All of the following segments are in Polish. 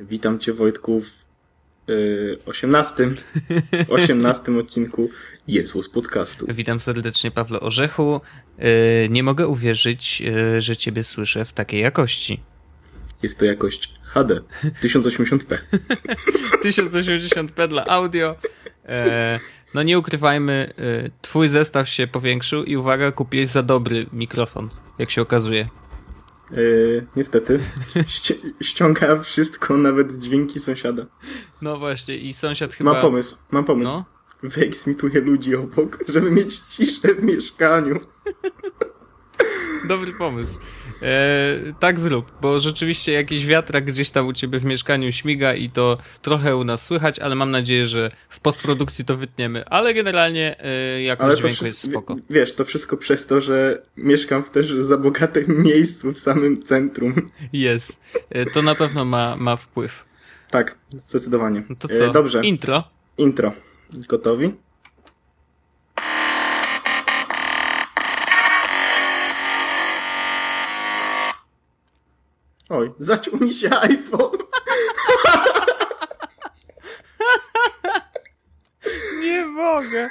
Witam Cię Wojtku w y, 18, w 18 odcinku Jesus Podcastu. Witam serdecznie Pawle Orzechu. Yy, nie mogę uwierzyć, yy, że Ciebie słyszę w takiej jakości. Jest to jakość HD 1080p. 1080p dla audio. Yy, no nie ukrywajmy, Twój zestaw się powiększył i uwaga, kupiłeś za dobry mikrofon, jak się okazuje. Yy, niestety. Ści ściąga wszystko, nawet dźwięki sąsiada. No właśnie, i sąsiad chyba. Mam pomysł, mam pomysł. No? Wyeksmituję ludzi obok, żeby mieć ciszę w mieszkaniu. Dobry pomysł. E, tak zrób, bo rzeczywiście jakiś wiatrak gdzieś tam u ciebie w mieszkaniu śmiga i to trochę u nas słychać, ale mam nadzieję, że w postprodukcji to wytniemy. Ale generalnie e, jakość ale dźwięku jest spoko. Wiesz, to wszystko przez to, że mieszkam w też za bogatym miejscu w samym centrum. Jest. E, to na pewno ma, ma wpływ. Tak, zdecydowanie. To co? E, dobrze. Intro. Intro. Gotowi? Oj, zaciął mi się iPhone. Nie mogę.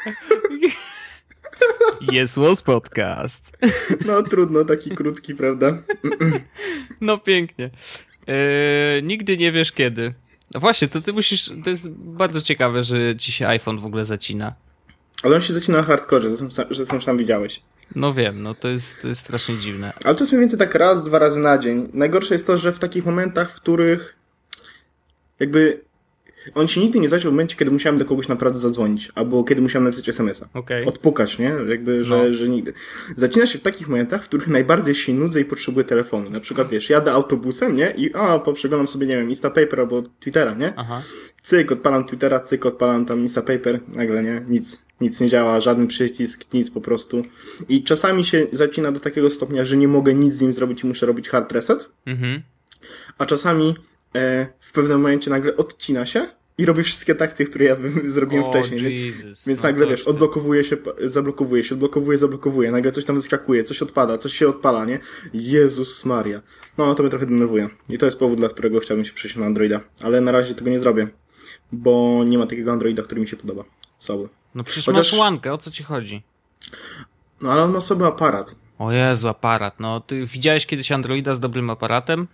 Jest Was Podcast. No trudno, taki krótki, prawda? No pięknie. Eee, nigdy nie wiesz kiedy. No właśnie, to ty musisz. To jest bardzo ciekawe, że ci się iPhone w ogóle zacina. Ale on się zacina na hardcore, że sam, sam widziałeś. No wiem, no to jest, to jest strasznie dziwne. Ale to jest mniej więcej tak raz, dwa razy na dzień. Najgorsze jest to, że w takich momentach, w których jakby on się nigdy nie zaczął w momencie, kiedy musiałem do kogoś naprawdę zadzwonić, albo kiedy musiałem napisać SMS-a. Okay. Odpukać, nie? Jakby, że, no. że nigdy. Zaczyna się w takich momentach, w których najbardziej się nudzę i potrzebuję telefonu. Na przykład, wiesz, jadę autobusem, nie? I a, poprzeglądam sobie, nie wiem, Instapaper albo Twittera, nie? Aha. Cyk, odpalam Twittera, cyk, odpalam tam Instapaper, nagle, nie? Nic, nic nie działa, żaden przycisk, nic po prostu. I czasami się zacina do takiego stopnia, że nie mogę nic z nim zrobić i muszę robić hard reset. Mhm. A czasami w pewnym momencie nagle odcina się i robi wszystkie takty, które ja zrobiłem oh, wcześniej. Jesus. Więc no nagle, wiesz, odblokowuje się, zablokowuje się, odblokowuje, zablokowuje, nagle coś tam wyskakuje, coś odpada, coś się odpala, nie? Jezus Maria. No, to mnie trochę denerwuje. I to jest powód, dla którego chciałbym się przejść na Androida. Ale na razie tego nie zrobię, bo nie ma takiego Androida, który mi się podoba. Słaby. No przecież Chociaż... masz łankę, o co ci chodzi? No, ale on ma sobie aparat. O Jezu, aparat. No, ty widziałeś kiedyś Androida z dobrym aparatem?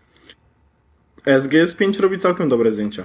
SGS 5 robi całkiem dobre zdjęcia.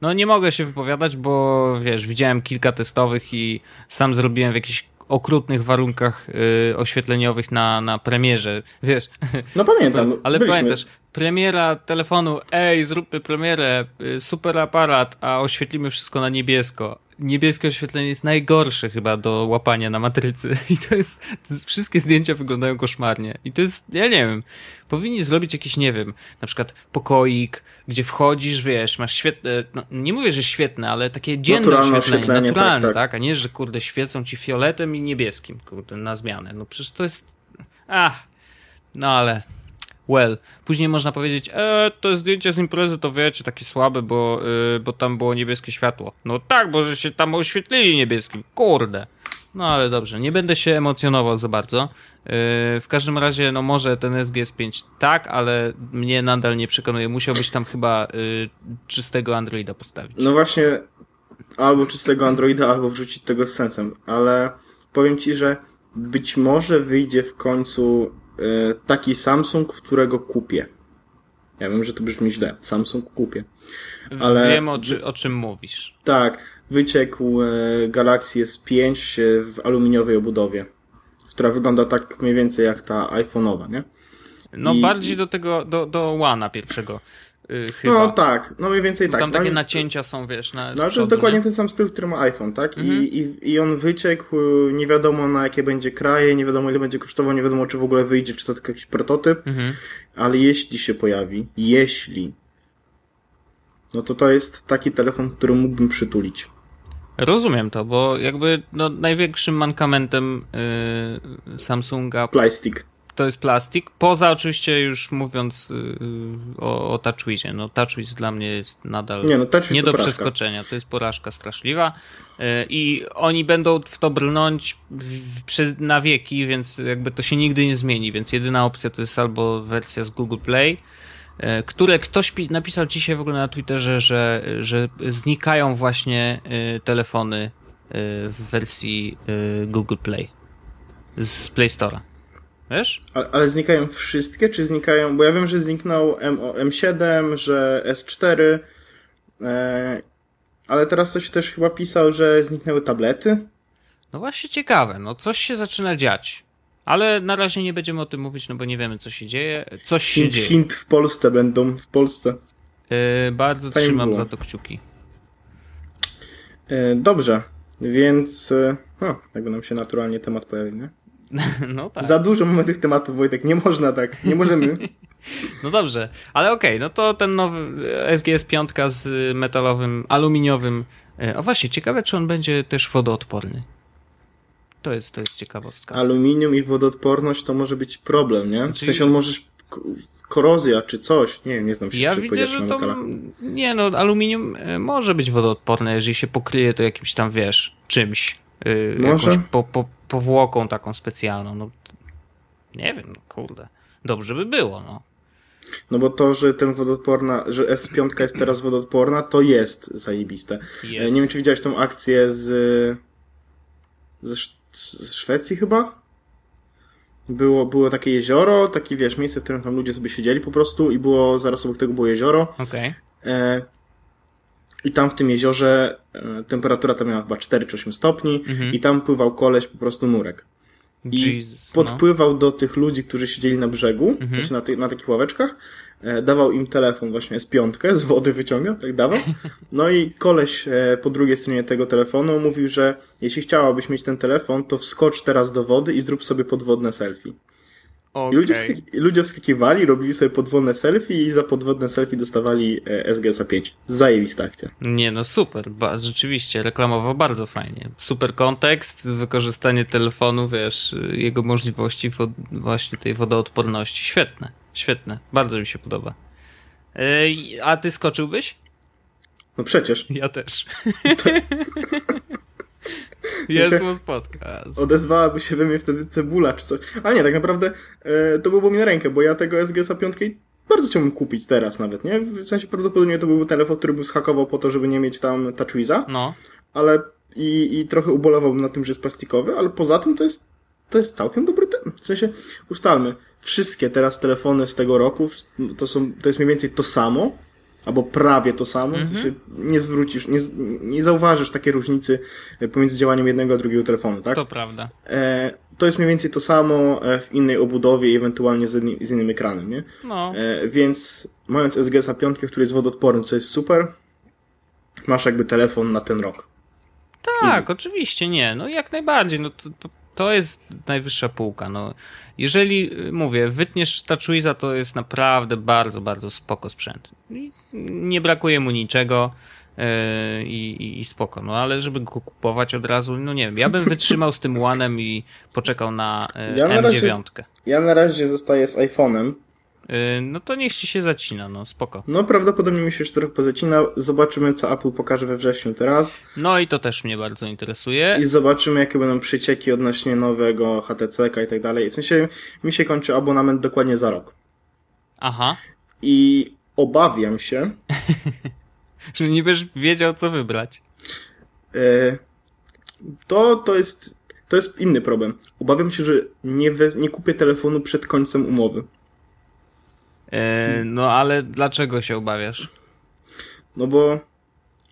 No nie mogę się wypowiadać, bo wiesz, widziałem kilka testowych i sam zrobiłem w jakichś okrutnych warunkach y, oświetleniowych na, na premierze, wiesz. No pamiętam. Super, ale byliśmy. pamiętasz, premiera telefonu, ej, zróbmy premierę, y, super aparat, a oświetlimy wszystko na niebiesko niebieskie oświetlenie jest najgorsze chyba do łapania na matrycy. I to jest, to jest, wszystkie zdjęcia wyglądają koszmarnie. I to jest, ja nie wiem, powinni zrobić jakiś, nie wiem, na przykład pokoik, gdzie wchodzisz, wiesz, masz świetne, no, nie mówię, że świetne, ale takie dzienne naturalne oświetlenie, oświetlenie naturalne, tak, tak. tak, a nie, że kurde świecą ci fioletem i niebieskim, kurde, na zmianę, no przecież to jest, ach, no ale well. Później można powiedzieć, e, to zdjęcie z imprezy to wiecie, takie słabe, bo, y, bo tam było niebieskie światło. No tak, bo że się tam oświetlili niebieskim. Kurde. No ale dobrze, nie będę się emocjonował za bardzo. Y, w każdym razie, no może ten SGS5 tak, ale mnie nadal nie przekonuje. Musiałbyś tam chyba y, czystego Androida postawić. No właśnie, albo czystego Androida, albo wrzucić tego z sensem, ale powiem ci, że być może wyjdzie w końcu taki Samsung, którego kupię. Ja wiem, że to brzmi źle. Samsung kupię. Ale... Wiem, o, czy, o czym mówisz. Tak. Wyciekł e, Galaxy S5 w aluminiowej obudowie, która wygląda tak mniej więcej jak ta iPhone'owa, nie? No I... bardziej do tego, do, do One'a pierwszego. Yy, chyba. No tak, no mniej więcej tak. Tam takie no, nacięcia są, wiesz, na No to jest dokładnie nie? ten sam styl, który ma iPhone, tak? Mhm. I, i, I on wyciekł, nie wiadomo na jakie będzie kraje, nie wiadomo ile będzie kosztował, nie wiadomo czy w ogóle wyjdzie, czy to tylko jakiś prototyp, mhm. ale jeśli się pojawi, jeśli, no to to jest taki telefon, który mógłbym przytulić. Rozumiem to, bo jakby no, największym mankamentem yy, Samsunga... Plastik to jest plastik. Poza oczywiście już mówiąc yy, o, o TouchWizie. No TouchWiz dla mnie jest nadal nie, no, nie do porażka. przeskoczenia. To jest porażka straszliwa. Yy, I oni będą w to brnąć w, na wieki, więc jakby to się nigdy nie zmieni. Więc jedyna opcja to jest albo wersja z Google Play, e, które ktoś napisał dzisiaj w ogóle na Twitterze, że, że znikają właśnie e, telefony w wersji Google Play z Play Store'a. Wiesz? Ale, ale, znikają wszystkie, czy znikają? Bo ja wiem, że zniknął M, M7, że S4, e, ale teraz coś też chyba pisał, że zniknęły tablety. No właśnie ciekawe, no coś się zaczyna dziać. Ale na razie nie będziemy o tym mówić, no bo nie wiemy co się dzieje. Coś się hint, dzieje. Hint w Polsce będą, w Polsce. Yy, bardzo Fajnie trzymam było. za to kciuki. Yy, dobrze, więc e, o, jakby nam się naturalnie temat pojawił, nie? No tak. Za dużo mamy tych tematów, Wojtek, nie można tak, nie możemy. No dobrze, ale okej, okay, no to ten nowy SGS 5 z metalowym, aluminiowym. O właśnie, ciekawe czy on będzie też wodoodporny. To jest, to jest ciekawostka. Aluminium i wodoodporność to może być problem, nie? W sensie on może korozja czy coś. Nie wiem, nie znam się Ja widzę, że to. Nie, no, aluminium e, może być wodoodporne, jeżeli się pokryje to jakimś tam, wiesz, czymś. Yy, może? Jakąś po, po, powłoką taką specjalną. No, nie wiem, no, kurde. Dobrze by było, no. No bo to, że ten wodoodporna, że S5 jest teraz wodoodporna, to jest zajebiste. Jest. Nie wiem, czy widziałeś tą akcję z, ze z Szwecji chyba. Było, było takie jezioro, takie wiesz, miejsce, w którym tam ludzie sobie siedzieli po prostu i było, zaraz obok tego było jezioro. Okej. Okay. I tam w tym jeziorze e, temperatura tam miała chyba 4 czy 8 stopni mhm. i tam pływał koleś po prostu nurek. I Jesus, no. podpływał no. do tych ludzi, którzy siedzieli na brzegu, mhm. na, ty, na takich ławeczkach E, dawał im telefon właśnie z piątkę, z wody wyciągał, tak dawał. No i koleś e, po drugiej stronie tego telefonu mówił, że jeśli chciałabyś mieć ten telefon, to wskocz teraz do wody i zrób sobie podwodne selfie. Okay. I ludzie, wskaki ludzie wskakiwali, robili sobie podwodne selfie i za podwodne selfie dostawali e, SGS-a 5. Zajebista akcja. Nie no, super. Ba rzeczywiście, reklamował bardzo fajnie. Super kontekst, wykorzystanie telefonu, wiesz, jego możliwości właśnie tej wodoodporności. Świetne. Świetne, bardzo mi się podoba. A ty skoczyłbyś? No przecież. Ja też. Jest mu podcast. Odezwałaby się we mnie wtedy cebula czy coś. Ale nie, tak naprawdę e, to byłoby mi na rękę, bo ja tego SGS-a 5 bardzo chciałbym kupić teraz nawet, nie? W sensie prawdopodobnie to byłby telefon, który by schakował po to, żeby nie mieć tam TouchWiza. No. Ale i, i trochę ubolewałbym na tym, że jest plastikowy, ale poza tym to jest to jest całkiem dobry ten. W sensie, ustalmy, wszystkie teraz telefony z tego roku to, są, to jest mniej więcej to samo, albo prawie to samo. Sensie mhm. nie zwrócisz, nie, nie zauważysz takiej różnicy pomiędzy działaniem jednego a drugiego telefonu, tak? To prawda. E, to jest mniej więcej to samo e, w innej obudowie i ewentualnie z, innym, z innym ekranem, nie? No. E, więc mając SGS A5, który jest wodoodporny, co jest super, masz jakby telefon na ten rok. Tak, oczywiście, nie. No jak najbardziej. No to, to jest najwyższa półka. No, jeżeli, y, mówię, wytniesz TouchWiza, to jest naprawdę bardzo, bardzo spoko sprzęt. Nie brakuje mu niczego yy, i, i spoko. No, ale żeby go kupować od razu, no nie wiem, ja bym wytrzymał z tym One'em i poczekał na yy, ja M9. razie, ja na razie zostaję z iPhone'em, Y, no to niech ci się zacina, no spoko. No prawdopodobnie mi się już trochę pozacina. Zobaczymy, co Apple pokaże we wrześniu teraz. No i to też mnie bardzo interesuje. I zobaczymy, jakie będą przycieki odnośnie nowego HTC i tak dalej. W sensie mi się kończy abonament dokładnie za rok. Aha. I obawiam się... że nie będziesz wiedział, co wybrać. Y, to, to jest... To jest inny problem. Obawiam się, że nie, we, nie kupię telefonu przed końcem umowy. E, no ale dlaczego się obawiasz? No bo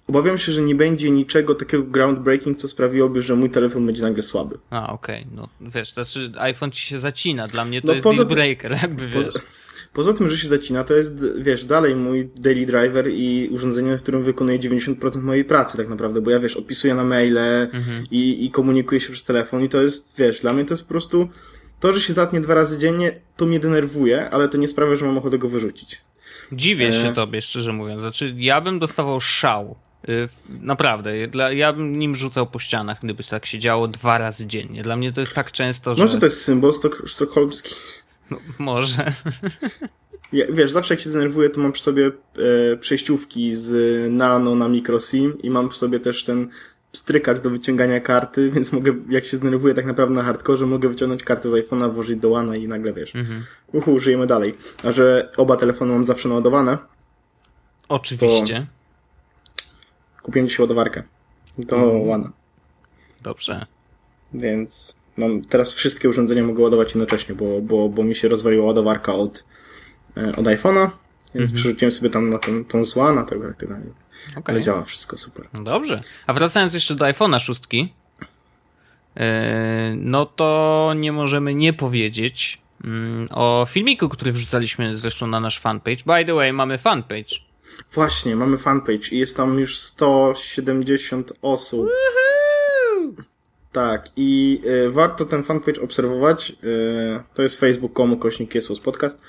obawiam się, że nie będzie niczego takiego groundbreaking, co sprawiłoby, że mój telefon będzie nagle słaby. A, okej. Okay. No wiesz, to znaczy iPhone ci się zacina. Dla mnie to no, jest deal breaker, jakby wiesz. Poza, poza, tym, że się zacina, to jest, wiesz, dalej mój daily driver i urządzenie, w którym wykonuję 90% mojej pracy tak naprawdę, bo ja, wiesz, odpisuję na maile mhm. i, i komunikuję się przez telefon i to jest, wiesz, dla mnie to jest po prostu to, że się zatnie dwa razy dziennie, to mnie denerwuje, ale to nie sprawia, że mam ochotę go wyrzucić. Dziwię się e... tobie, szczerze mówiąc. Znaczy, ja bym dostawał szał. Y, naprawdę. Ja bym nim rzucał po ścianach, gdyby tak się działo dwa razy dziennie. Dla mnie to jest tak często, że... Może to jest symbol sztokholmski? No, może. Ja, wiesz, zawsze jak się zdenerwuję, to mam przy sobie e, przejściówki z nano na microSIM i mam przy sobie też ten strykacz do wyciągania karty, więc mogę, jak się zdenerwuję tak naprawdę na hardkorze, mogę wyciągnąć kartę z iPhone'a, włożyć do łana i nagle wiesz. Mhm. Uhu, żyjemy dalej. A że oba telefony mam zawsze naładowane, Oczywiście. kupiłem dzisiaj ładowarkę do Mhm. łana. Dobrze. Więc mam teraz wszystkie urządzenia mogę ładować jednocześnie, bo, bo, bo mi się rozwaliła ładowarka od, e, od iPhone'a, więc przerzuciłem sobie tam na ten, tą z łana, tak dalej, tak dalej. Okej. Ale działa wszystko super. No dobrze. A wracając jeszcze do iPhone'a 6, yy, no to nie możemy nie powiedzieć mm, o filmiku, który wrzucaliśmy zresztą na nasz fanpage. By the way, mamy fanpage. Właśnie, mamy fanpage i jest tam już 170 osób. Tak, i y, warto ten fanpage obserwować. Y, to jest facebook.com kośnik Jesus podcast.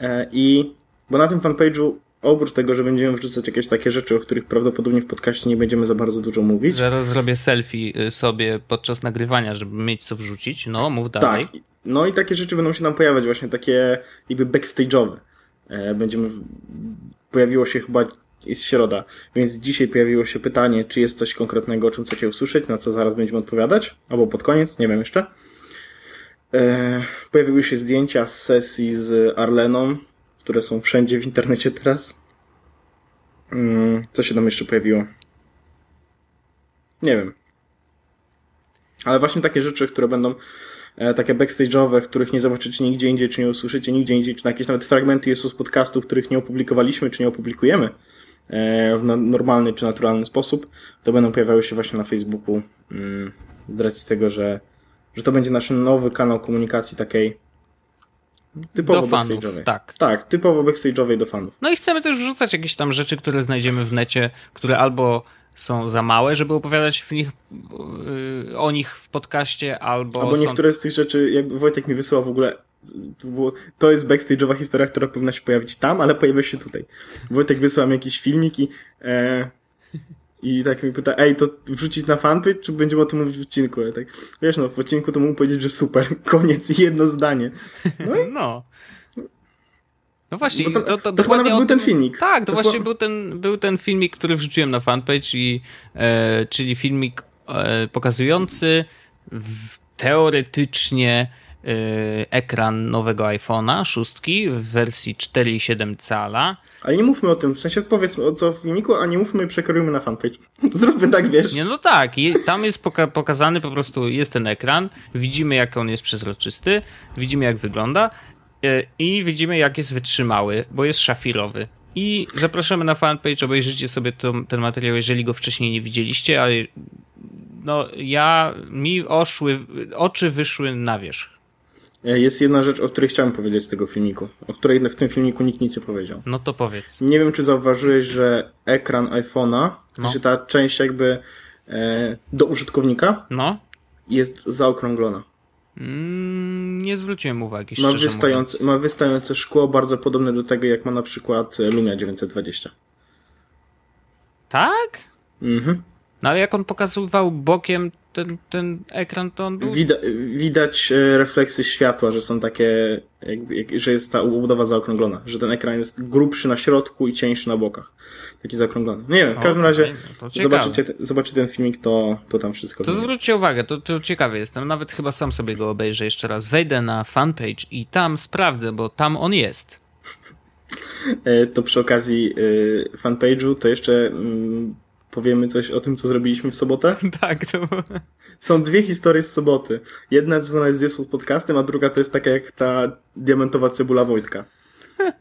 Y, I bo na tym fanpage'u oprócz tego, że będziemy wrzucać jakieś takie rzeczy, o których prawdopodobnie w podcaście nie będziemy za bardzo dużo mówić. Zaraz zrobię selfie y, sobie podczas nagrywania, żeby mieć co wrzucić. No, mów dalej. Tak. No i takie rzeczy będą się tam pojawiać, właśnie takie jakby backstage'owe. E, Będziemy. Pojawiło się chyba. Jest środa, więc dzisiaj pojawiło się pytanie, czy jest coś konkretnego, o czym chcecie usłyszeć, na co zaraz będziemy odpowiadać, albo pod koniec, nie wiem jeszcze. E, pojawiły się zdjęcia z sesji z Arleną, które są wszędzie w internecie teraz. Mm, Co się tam jeszcze pojawiło? Nie wiem. Ale właśnie takie rzeczy, które będą e, takie backstage'owe, których nie zobaczycie nigdzie indziej, czy nie usłyszycie nigdzie indziej, czy na jakieś nawet fragmenty jest z podcastu, których nie opublikowaliśmy, czy nie opublikujemy e, w normalny czy naturalny sposób, to będą pojawiały się właśnie na Facebooku mm, z racji tego, że, że to będzie nasz nowy kanał komunikacji takiej typowo Do fanów, backstage'owej. tak. Tak, typowo backstage'owej do fanów. No i chcemy też wrzucać jakieś tam rzeczy, które znajdziemy w necie, które albo są za małe, żeby opowiadać w nich, yy, o nich w podcaście, albo, Albo są... niektóre z tych rzeczy, jakby Wojtek mi wysyłał w ogóle, to, było, to jest backstage'owa historia, która powinna się pojawić tam, ale pojawia się tutaj. Wojtek wysłał mi jakiś filmik i, e, i tak mi pyta, ej, to wrzucić na fanpage, czy będziemy o tym mówić w odcinku? Ja tak, wiesz, no, w odcinku to mógł powiedzieć, że super, koniec, jedno zdanie. No i No. No właśnie, to- to, to, dokładnie nawet był ten filmik. Tak, to, właśnie był, ten, był ten filmik, który wrzuciłem na fanpage, i, e, czyli filmik e, pokazujący w, teoretycznie ekran nowego iPhone'a 6 w wersji 4,7 cala. ale nie mówmy o tym, w sensie powiedzmy o co w filmiku, a nie mówmy i przekierujmy na fanpage. Zróbmy tak, wiesz. Nie, no tak, i tam jest poka- pokazany po prostu, jest ten ekran, widzimy jak on jest przezroczysty, widzimy jak wygląda e, i widzimy jak jest wytrzymały, bo jest szafirowy. I zapraszamy na fanpage, obejrzyjcie sobie to, ten materiał, jeżeli go wcześniej nie widzieliście, ale no ja, mi oszły, oczy wyszły na wierzch. E, Jest jedna rzecz, o której chciałem powiedzieć z tego filmiku, o której w tym filmiku nikt nic nie powiedział. No to powiedz. Nie wiem, czy zauważyłeś, że ekran iPhone'a, No. że ta część jakby e, do użytkownika No, jest zaokrąglona. mm, nie zwróciłem uwagi, Ma, wystające, ma wystające szkło bardzo podobne do tego, jak ma na przykład e, Lumia 920. Tak? Mhm. No ale jak on pokazywał bokiem ten, ten ekran, to on był Wida widać e, refleksy światła, że są takie, jakby, jak, że jest ta obudowa zaokrąglona, że ten ekran jest grubszy na środku i cieńszy na bokach. Taki zaokrąglony. Nie wiem, w każdym razie no zobaczycie, zobaczycie ten filmik, to, to tam wszystko To zwróćcie uwagę, to, to ciekawy jestem. Nawet chyba sam sobie go obejrzę jeszcze raz. Wejdę na fanpage i tam sprawdzę, bo tam on jest. E, to przy okazji e, fanpage'u, to jeszcze mm, powiemy coś o tym, co zrobiliśmy w sobotę. tak, to Są dwie historie z soboty. Jedna związana jest z podcastem, a druga to jest taka jak ta diamentowa cebula Wojtka.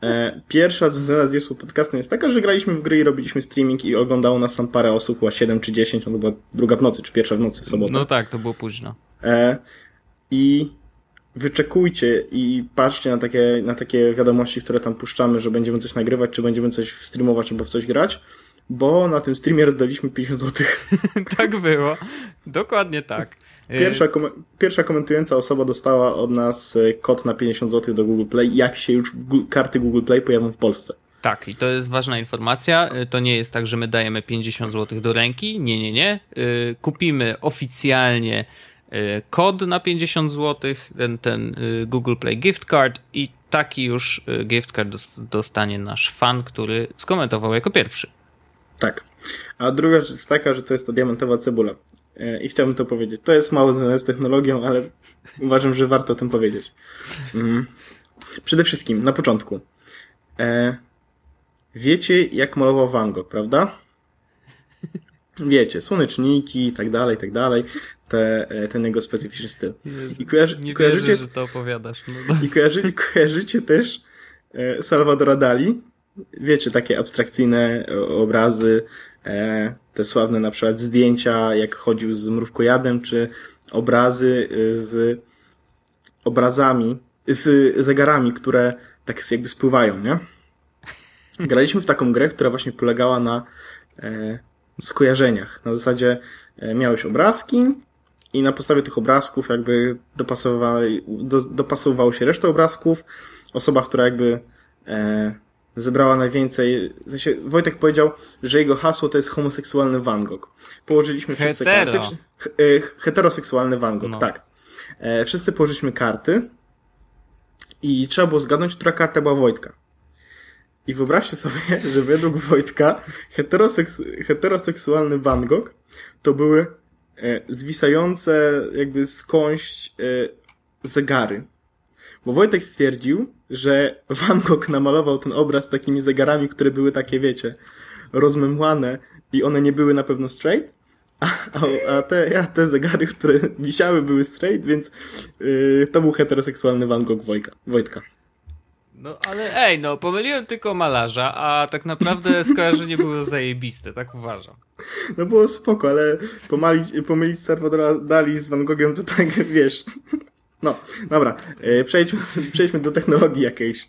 E, pierwsza związana z Jezus podcastem jest taka, że graliśmy w gry i robiliśmy streaming i oglądało nas tam parę osób, chyba 7 czy 10, no to była druga w nocy, czy pierwsza w nocy w sobotę. No tak, to było późno. E, I wyczekujcie i patrzcie na takie, na takie wiadomości, które tam puszczamy, że będziemy coś nagrywać, czy będziemy coś streamować, albo w coś grać, bo na tym streamie rozdaliśmy 50 zł. tak było. Dokładnie tak. Pierwsza, kom pierwsza komentująca osoba dostała od nas e, kod na 50 zł do Google Play, jak się już karty Google Play pojawią w Polsce. Tak, i to jest ważna informacja. Y, To nie jest tak, że my dajemy 50 zł do ręki. Nie, nie, nie. Y, Kupimy oficjalnie y, kod na 50 zł, ten, ten y, Google Play Gift Card i taki już y, gift card dos- dostanie nasz fan, który skomentował jako pierwszy. Tak. A druga rzecz jest taka, że to jest to diamentowa cebula. E, I chciałbym to powiedzieć. To jest mało związane z technologią, ale uważam, że warto o tym powiedzieć. Mhm. Przede wszystkim, na początku. E, wiecie, jak malował Van Gogh, prawda? Wiecie, słoneczniki i tak dalej, i tak dalej. Te, e, ten jego specyficzny styl. I kojarzy, Nie kojarzycie, wierzę, że to opowiadasz. No, i kojarzy, kojarzycie też e, Salvadora Dali? Wiecie, takie abstrakcyjne e, obrazy, e, te sławne na przykład zdjęcia, jak chodził z mrówkojadem, czy obrazy e, z obrazami, z zegarami, które tak jakby spływają, nie? Graliśmy w taką grę, która właśnie polegała na skojarzeniach. Na zasadzie miałeś obrazki i na podstawie tych obrazków jakby dopasowały, do, dopasowywało się reszta obrazków. Osoba, która jakby e, zebrała najwięcej. W sensie Wojtek powiedział, że jego hasło to jest homoseksualny Van Gogh. Położyliśmy wszyscy Hetero. karty. E, heteroseksualny Van Gogh, No. tak. E, wszyscy położyliśmy karty i trzeba było zgadnąć, która karta była Wojtka. I wyobraźcie sobie, że według Wojtka heteroseks heteroseksualny Van Gogh to były e, zwisające jakby skądś e, zegary. Bo Wojtek stwierdził, że Van Gogh namalował ten obraz takimi zegarami, które były takie, wiecie, rozmemłane i one nie były na pewno straight, a, a, te, a te zegary, które wisiały, były straight, więc yy, to był heteroseksualny Van Gogh Wojka, Wojtka. no ale ej, no pomyliłem tylko malarza, a tak naprawdę skojarzenie było zajebiste, tak uważam. No było spoko, ale pomalić, pomylić Salvadora Dali z Van Gogiem to tak, wiesz... No, dobra, yy, przejdźmy, przejdźmy do technologii jakiejś.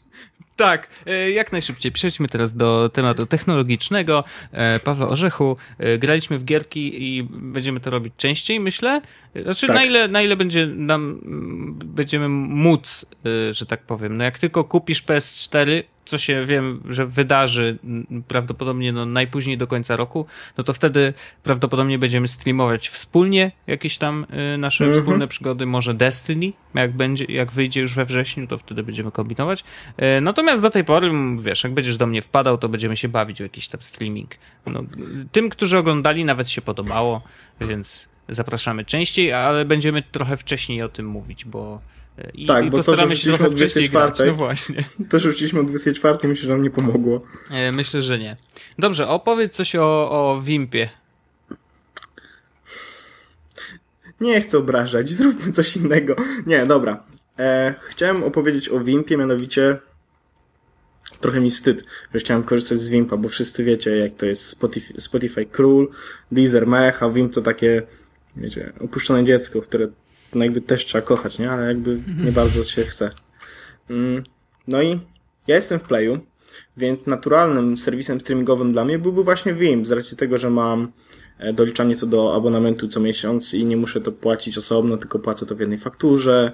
Tak, e, jak najszybciej. Przejdźmy teraz do tematu technologicznego. E, Paweł Orzechu, e, graliśmy w gierki i będziemy to robić częściej, myślę. E, Znaczy, Tak. na, ile, na ile będzie nam, będziemy móc, e, że tak powiem. No jak tylko kupisz PS4, co się wiem, że wydarzy prawdopodobnie no, najpóźniej do końca roku, no to wtedy prawdopodobnie będziemy streamować wspólnie jakieś tam e, nasze Mhm. wspólne przygody, może Destiny, jak będzie, jak wyjdzie już we wrześniu, to wtedy będziemy kombinować. E, Natomiast do tej pory, wiesz, jak będziesz do mnie wpadał, to będziemy się bawić w jakiś tam streaming. No, tym, którzy oglądali, nawet się podobało, więc zapraszamy częściej, ale będziemy trochę wcześniej o tym mówić, bo i, Tak, i bo to, że trochę o wcześniej grać. 24. No właśnie. To, że rzuciliśmy o 24, myślę, że nam nie pomogło. E, Myślę, że nie. Dobrze, opowiedz coś o, o Wimpie. Nie chcę obrażać, zróbmy coś innego. Nie, dobra. E, chciałem opowiedzieć o Wimpie, mianowicie trochę mi wstyd, że chciałem korzystać z Wimpa, bo wszyscy wiecie, jak to jest Spotify, Spotify Król, Deezer Mech, a Wimp to takie, wiecie, opuszczone dziecko, które no jakby też trzeba kochać, nie? Ale jakby nie bardzo się chce. Mm, no i ja jestem w Playu, więc naturalnym serwisem streamingowym dla mnie byłby właśnie Wimp, z racji tego, że mam e, doliczanie co do abonamentu co miesiąc i nie muszę to płacić osobno, tylko płacę to w jednej fakturze.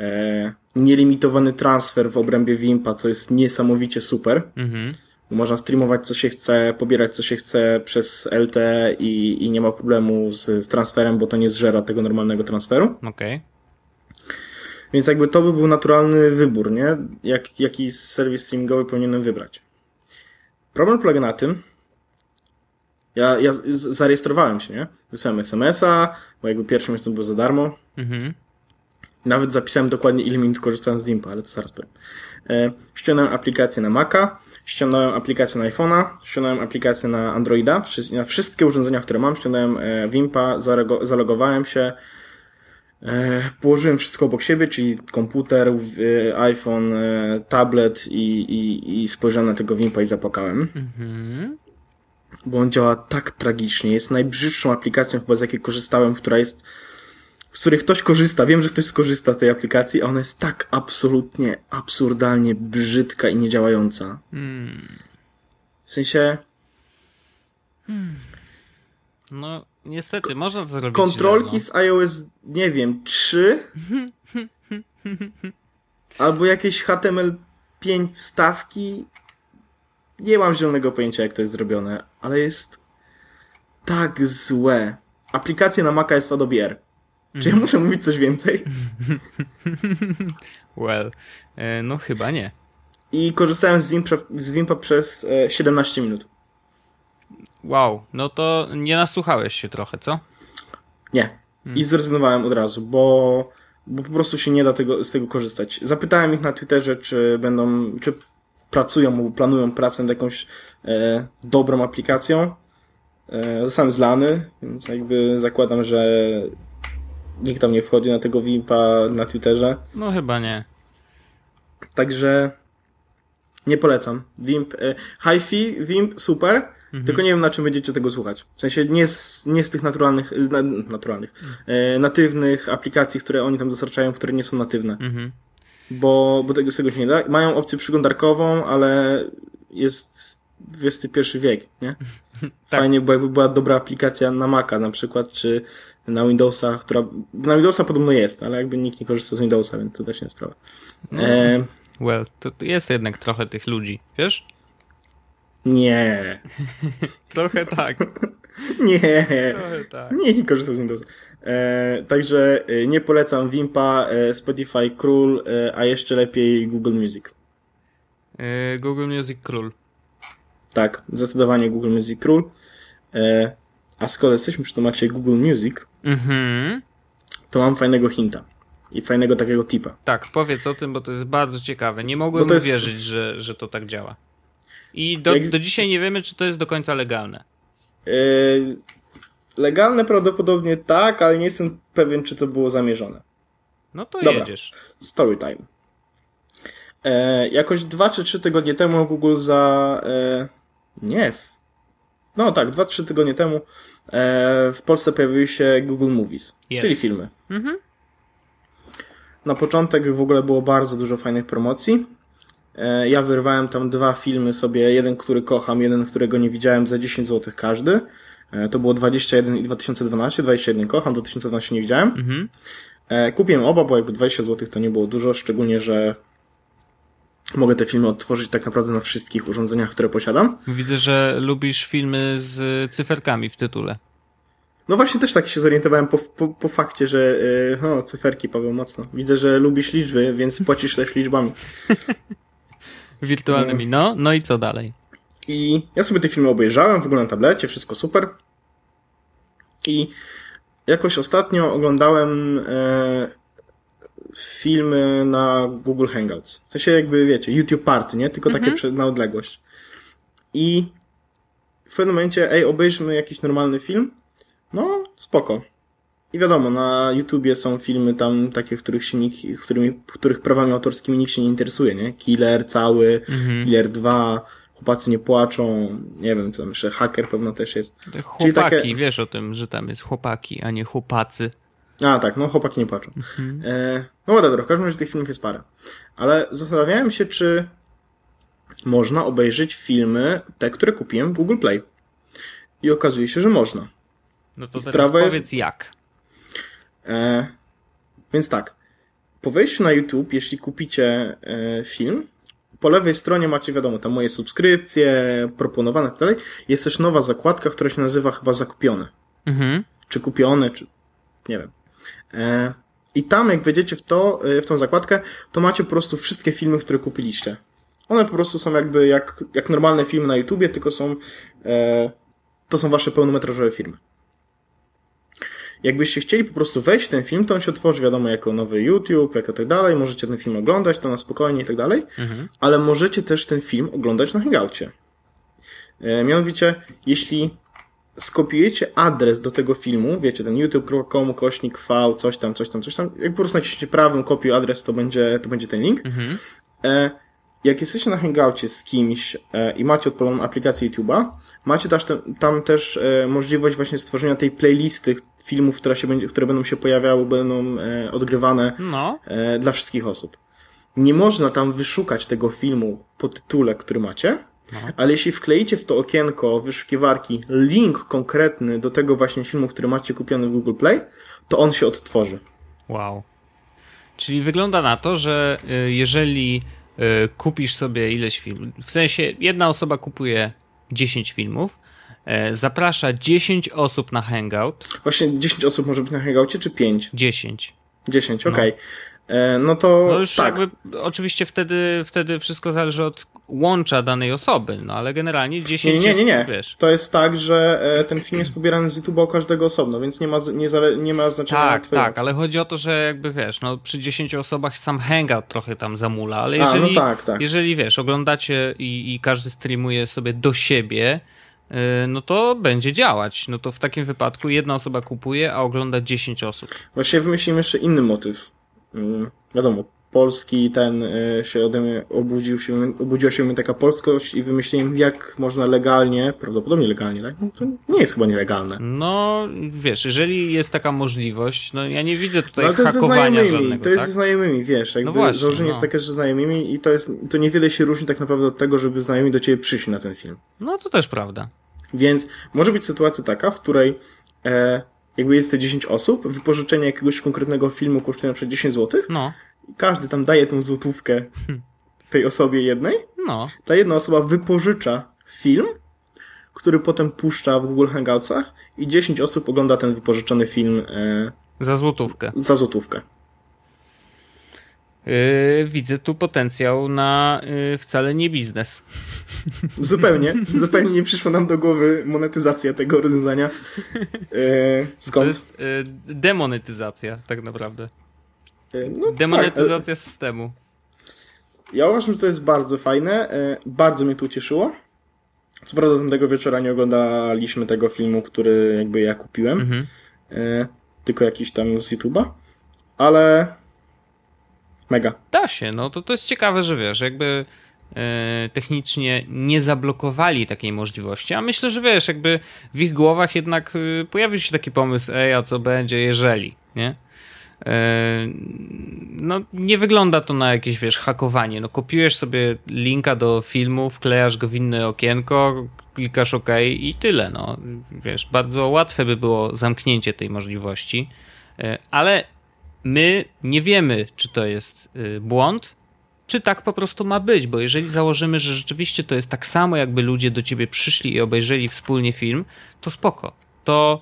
E, nielimitowany transfer w obrębie Wimpa, co jest niesamowicie super. Mhm. Można streamować co się chce, pobierać co się chce przez LTE i, i nie ma problemu z, z transferem, bo to nie zżera tego normalnego transferu. Okej. Więc jakby to by był naturalny wybór, nie? Jak, jaki serwis streamingowy powinienem wybrać. Problem polega na tym, ja, ja zarejestrowałem się, nie? Wysłałem SMS-a, bo jakby pierwszy miesiąc był za darmo. Mhm. Nawet zapisałem dokładnie ile minut korzystałem z Wimpa, ale to zaraz powiem. E, ściągnąłem aplikację na Maca, ściągnąłem aplikację na iPhone'a, ściągnąłem aplikację na Androida, na wszystkie urządzenia, które mam, ściągnąłem e, Wimpa, zalogowałem się, e, położyłem wszystko obok siebie, czyli komputer, e, iPhone, tablet i, i, i spojrzałem na tego Wimpa i zapłakałem Mhm. bo on działa tak tragicznie. Jest najbrzydszą aplikacją chyba z jakiej korzystałem, która jest, z której ktoś korzysta. Wiem, że ktoś skorzysta z tej aplikacji, a ona jest tak absolutnie, absurdalnie brzydka i niedziałająca. Hmm. W sensie No, niestety, można to zrobić kontrolki źle, z iOS, nie wiem, 3 albo jakieś HTML5 wstawki. Nie mam zielonego pojęcia, jak to jest zrobione, ale jest tak złe. Aplikacja na Maca jest w Adobe R. Czy ja muszę mówić coś więcej? Well, e, no chyba nie. I korzystałem z Wimpa, z Wimpa przez e, 17 minut. Wow, no to nie nasłuchałeś się trochę, co? Nie. I zrezygnowałem od razu, bo, bo po prostu się nie da tego, z tego korzystać. Zapytałem ich na Twitterze, czy będą, czy pracują lub planują pracę nad jakąś e, dobrą aplikacją. E, zostałem zlany, więc jakby zakładam, że nikt tam nie wchodzi na tego Wimpa na Twitterze. No chyba nie. Także nie polecam. Wimp, e, Hi-Fi, Wimp, super, tylko nie wiem na czym będziecie tego słuchać. W sensie nie z, nie z tych naturalnych, e, na, naturalnych, e, natywnych aplikacji, które oni tam dostarczają, które nie są natywne. Mhm. Bo, bo tego, z tego się nie da. Mają opcję przeglądarkową, ale jest XXI wiek, nie? Fajnie, bo jakby była dobra aplikacja na Maca na przykład, czy na Windowsa, która, na Windowsa podobno jest, ale jakby nikt nie korzysta z Windowsa, więc to też nie jest sprawa. E, Well, to jest jednak trochę tych ludzi, wiesz? nie, Trochę tak. nie, Trochę tak. nie, nie korzysta z Windowsa. E, także e, nie polecam Wimpa, e, Spotify Król, e, a jeszcze lepiej Google Music. Google Music Król. Tak, zdecydowanie Google Music Król. E, a skoro jesteśmy przy temacie Google Music, Mhm. to mam fajnego hinta. I fajnego takiego tipa. Tak, powiedz o tym, bo to jest bardzo ciekawe. Nie mogłem jest- uwierzyć, że, że to tak działa. I do, Jak- do dzisiaj nie wiemy, czy to jest do końca legalne. E, legalne prawdopodobnie tak, ale nie jestem pewien, czy to było zamierzone. No to Dobra. jedziesz. Storytime. E, jakoś dwa czy trzy tygodnie temu Google za... E, nie. W, no tak, dwa, trzy tygodnie temu e, w Polsce pojawiły się Google Movies, Jest. czyli filmy. Mhm. Na początek w ogóle było bardzo dużo fajnych promocji. E, Ja wyrwałem tam dwa filmy sobie, jeden, który kocham, jeden, którego nie widziałem za 10 zł każdy. E, To było 21 i 2012. 21 kocham, 2012 nie widziałem. Mhm. Kupiłem oba, bo jakby 20 zł to nie było dużo, szczególnie, że mogę te filmy odtworzyć tak naprawdę na wszystkich urządzeniach, które posiadam. Widzę, że lubisz filmy z cyferkami w tytule. No właśnie też tak się zorientowałem po, po, po fakcie, że e, o, cyferki Paweł mocno. Widzę, że lubisz liczby, więc płacisz też liczbami. Wirtualnymi. No, no i co dalej? I ja sobie te filmy obejrzałem, w ogóle na tablecie, wszystko super. I jakoś ostatnio oglądałem e, filmy na Google Hangouts. To się jakby, wiecie, YouTube Party, nie? Tylko takie przed, na odległość. I w pewnym momencie, ej, obejrzmy jakiś normalny film. No, spoko. I wiadomo, na YouTubie są filmy tam takie, w których się nikt, którymi, których prawami autorskimi nikt się nie interesuje, nie? Killer cały, Killer 2, Chłopacy nie płaczą, nie wiem, co tam jeszcze, Hacker pewno też jest. Chłopaki, takie- wiesz o tym, że tam jest chłopaki, a nie chłopacy. A, tak, no chłopaki nie płaczą. E, no whatever, w każdym razie tych filmów jest parę. Ale zastanawiałem się, czy można obejrzeć filmy, te, które kupiłem w Google Play. I okazuje się, że można. No to teraz Sprawa jest- powiedz jak. E, więc tak, po wejściu na YouTube, jeśli kupicie e, film, po lewej stronie macie, wiadomo, tam moje subskrypcje, proponowane i tak dalej. Jest też nowa zakładka, która się nazywa chyba Zakupione. Mhm. czy kupione, czy nie wiem. E, I tam, jak wejdziecie w to, e, w tą zakładkę, to macie po prostu wszystkie filmy, które kupiliście. One po prostu są jakby jak, jak normalne filmy na YouTubie, tylko są, e, to są wasze pełnometrażowe filmy. Jakbyście chcieli po prostu wejść w ten film, to on się otworzy, wiadomo, jako nowy YouTube, jako tak dalej, możecie ten film oglądać, to na spokojnie i tak dalej, ale możecie też ten film oglądać na Hangoucie. Mianowicie, jeśli skopiujecie adres do tego filmu, wiecie, ten youtube.com, kośnik V, coś tam, coś tam, coś tam, jak po prostu naciśniecie prawym kopiuj adres, to będzie, to będzie ten link. E, jak jesteście na Hangoucie z kimś e, i macie odpaloną aplikację YouTube'a, macie też, tam, tam też e, możliwość właśnie stworzenia tej playlisty filmów, które, się będzie, które będą się pojawiały, będą e, odgrywane No, e, dla wszystkich osób. Nie można tam wyszukać tego filmu po tytule, który macie, ale jeśli wkleicie w to okienko wyszukiwarki link konkretny do tego właśnie filmu, który macie kupiony w Google Play, to on się odtworzy. wow. Czyli wygląda na to, że y, jeżeli y, kupisz sobie ileś filmów, w sensie jedna osoba kupuje 10 filmów, e, zaprasza 10 osób na hangout, Właśnie 10 osób może być na Hangoucie, czy 5? 10. 10, okej. e, no to No już tak. jakby, oczywiście wtedy, wtedy wszystko zależy od łącza danej osoby, no ale generalnie 10 Nie, nie, nie, nie. jest, wiesz. To jest tak, że e, ten film jest pobierany z YouTube'a u każdego osobno, więc nie ma, nie, zale, nie ma znaczenia Tak, tak, ale chodzi o to, że jakby wiesz, no przy 10 osobach sam hangout trochę tam zamula, ale A, jeżeli, no tak, tak. jeżeli wiesz, oglądacie i, i każdy streamuje sobie do siebie, yy, no to będzie działać. No to w takim wypadku jedna osoba kupuje, a ogląda 10 osób. Właściwie wymyślimy jeszcze inny motyw. Mm, wiadomo, polski ten y, się ode mnie obudził się, obudziła się mnie taka polskość i wymyśliłem, jak można legalnie, prawdopodobnie legalnie, tak? No, to nie jest chyba nielegalne. No, wiesz, jeżeli jest taka możliwość, no ja nie widzę tutaj No, ale to jest ze hakowania znajomymi, żadnego, to jest tak? ze znajomymi, wiesz, jakby No właśnie, założenie no. jest takie, że znajomymi i to jest, to niewiele się różni tak naprawdę od tego, żeby znajomi do ciebie przyszli na ten film. No to też prawda. Więc może być sytuacja taka, w której e, jakby jest te 10 osób, wypożyczenie jakiegoś konkretnego filmu kosztuje na przykład 10 zł No, i każdy tam daje tą złotówkę tej osobie jednej, no, ta jedna osoba wypożycza film, który potem puszcza w Google Hangoutsach i 10 osób ogląda ten wypożyczony film e, za złotówkę. za złotówkę. Yy, widzę tu potencjał na yy, wcale nie biznes. Zupełnie, zupełnie nie przyszła nam do głowy monetyzacja tego rozwiązania. To skąd? jest yy, demonetyzacja, tak naprawdę. E, no, tak, Demonetyzacja systemu. Ja uważam, że to jest bardzo fajne. Bardzo mnie to ucieszyło. Co prawda tamtego wieczora nie oglądaliśmy tego filmu, który jakby ja kupiłem, Mhm. tylko jakiś tam z YouTube'a, ale mega. Da się, no to, to jest ciekawe, że wiesz, jakby e, technicznie nie zablokowali takiej możliwości, a myślę, że wiesz, jakby w ich głowach jednak e, pojawił się taki pomysł, ej, a co będzie, jeżeli, nie? E, no, nie wygląda to na jakieś, wiesz, hakowanie. No, kopiujesz sobie linka do filmu, wklejasz go w inne okienko, klikasz OK i tyle, no. Wiesz, bardzo łatwe by było zamknięcie tej możliwości, ale my nie wiemy, czy to jest y, błąd, czy tak po prostu ma być, bo jeżeli założymy, że rzeczywiście to jest tak samo, jakby ludzie do ciebie przyszli i obejrzeli wspólnie film, to spoko. To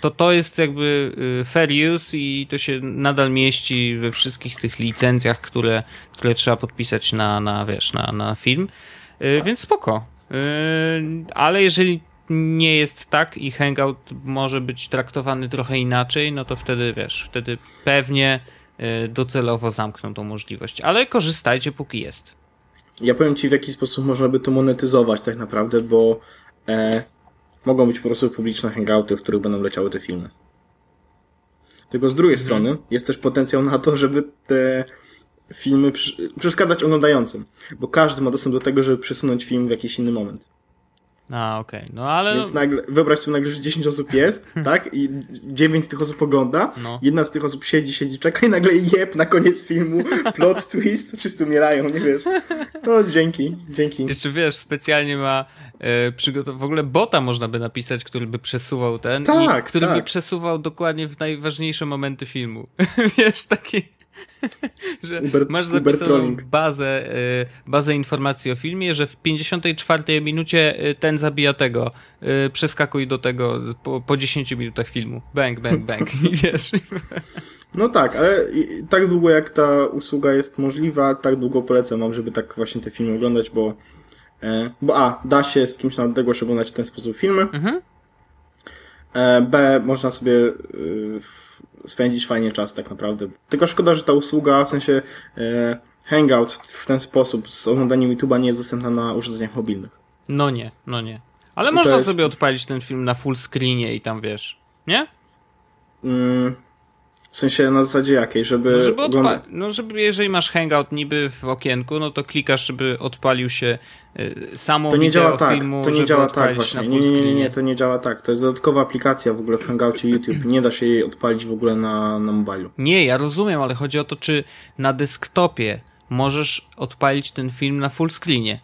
to, to jest jakby y, fair use i to się nadal mieści we wszystkich tych licencjach, które, które trzeba podpisać na, na wiesz, na, na film, Y, więc spoko. Ale jeżeli nie jest tak i Hangout może być traktowany trochę inaczej, no to wtedy wiesz, wtedy pewnie y, docelowo zamkną tą możliwość. Ale korzystajcie póki jest. Ja powiem Ci, w jaki sposób można by to monetyzować tak naprawdę, bo e, mogą być po prostu publiczne hangouty, w których będą leciały te filmy. Tylko z drugiej strony jest też potencjał na to, żeby te filmy przeszkadzać oglądającym, bo każdy ma dostęp do tego, żeby przesunąć film w jakiś inny moment. A, okej. No ale Więc nagle, wyobraź sobie nagle, że 10 osób jest, tak? I 9 z tych osób ogląda. No. Jedna z tych osób siedzi, siedzi, czeka i nagle jeb na koniec filmu, plot twist, wszyscy umierają, nie wiesz. No, dzięki, dzięki. Jeszcze wiesz, specjalnie ma e, przygotow... w ogóle bota można by napisać, który by przesuwał ten Tak, i który by tak. przesuwał dokładnie w najważniejsze momenty filmu. wiesz, taki że Uber- masz zapisaną bazę, e, bazę informacji o filmie, że w 54 minucie e, ten zabija tego, e, przeskakuj do tego po, po 10 minutach filmu. Bang, bang, bang. I wiesz, No tak, ale tak długo jak ta usługa jest możliwa, tak długo polecam wam, żeby tak właśnie te filmy oglądać, bo e, bo a, da się z kimś na odległość oglądać w ten sposób filmy, Mhm. e, b, można sobie w- spędzić fajnie czas tak naprawdę. Tylko szkoda, że ta usługa, w sensie e, Hangout w ten sposób z oglądaniem YouTube'a nie jest dostępna na urządzeniach mobilnych. no nie, no nie. Ale to można jest- sobie odpalić ten film na full screenie i tam wiesz, nie? Mm, w sensie na zasadzie jakiej, żeby, No żeby, ogląda- no żeby jeżeli masz hangout niby w okienku, no to klikasz, żeby odpalił się y, samo To nie działa tak, filmu, to nie działa tak właśnie. Nie, nie, nie, nie, to nie działa tak. To jest dodatkowa aplikacja w ogóle w Hangoucie YouTube. Nie da się jej odpalić w ogóle na, na mobilu. Nie, ja rozumiem, ale chodzi o to, czy na desktopie możesz odpalić ten film na full screenie.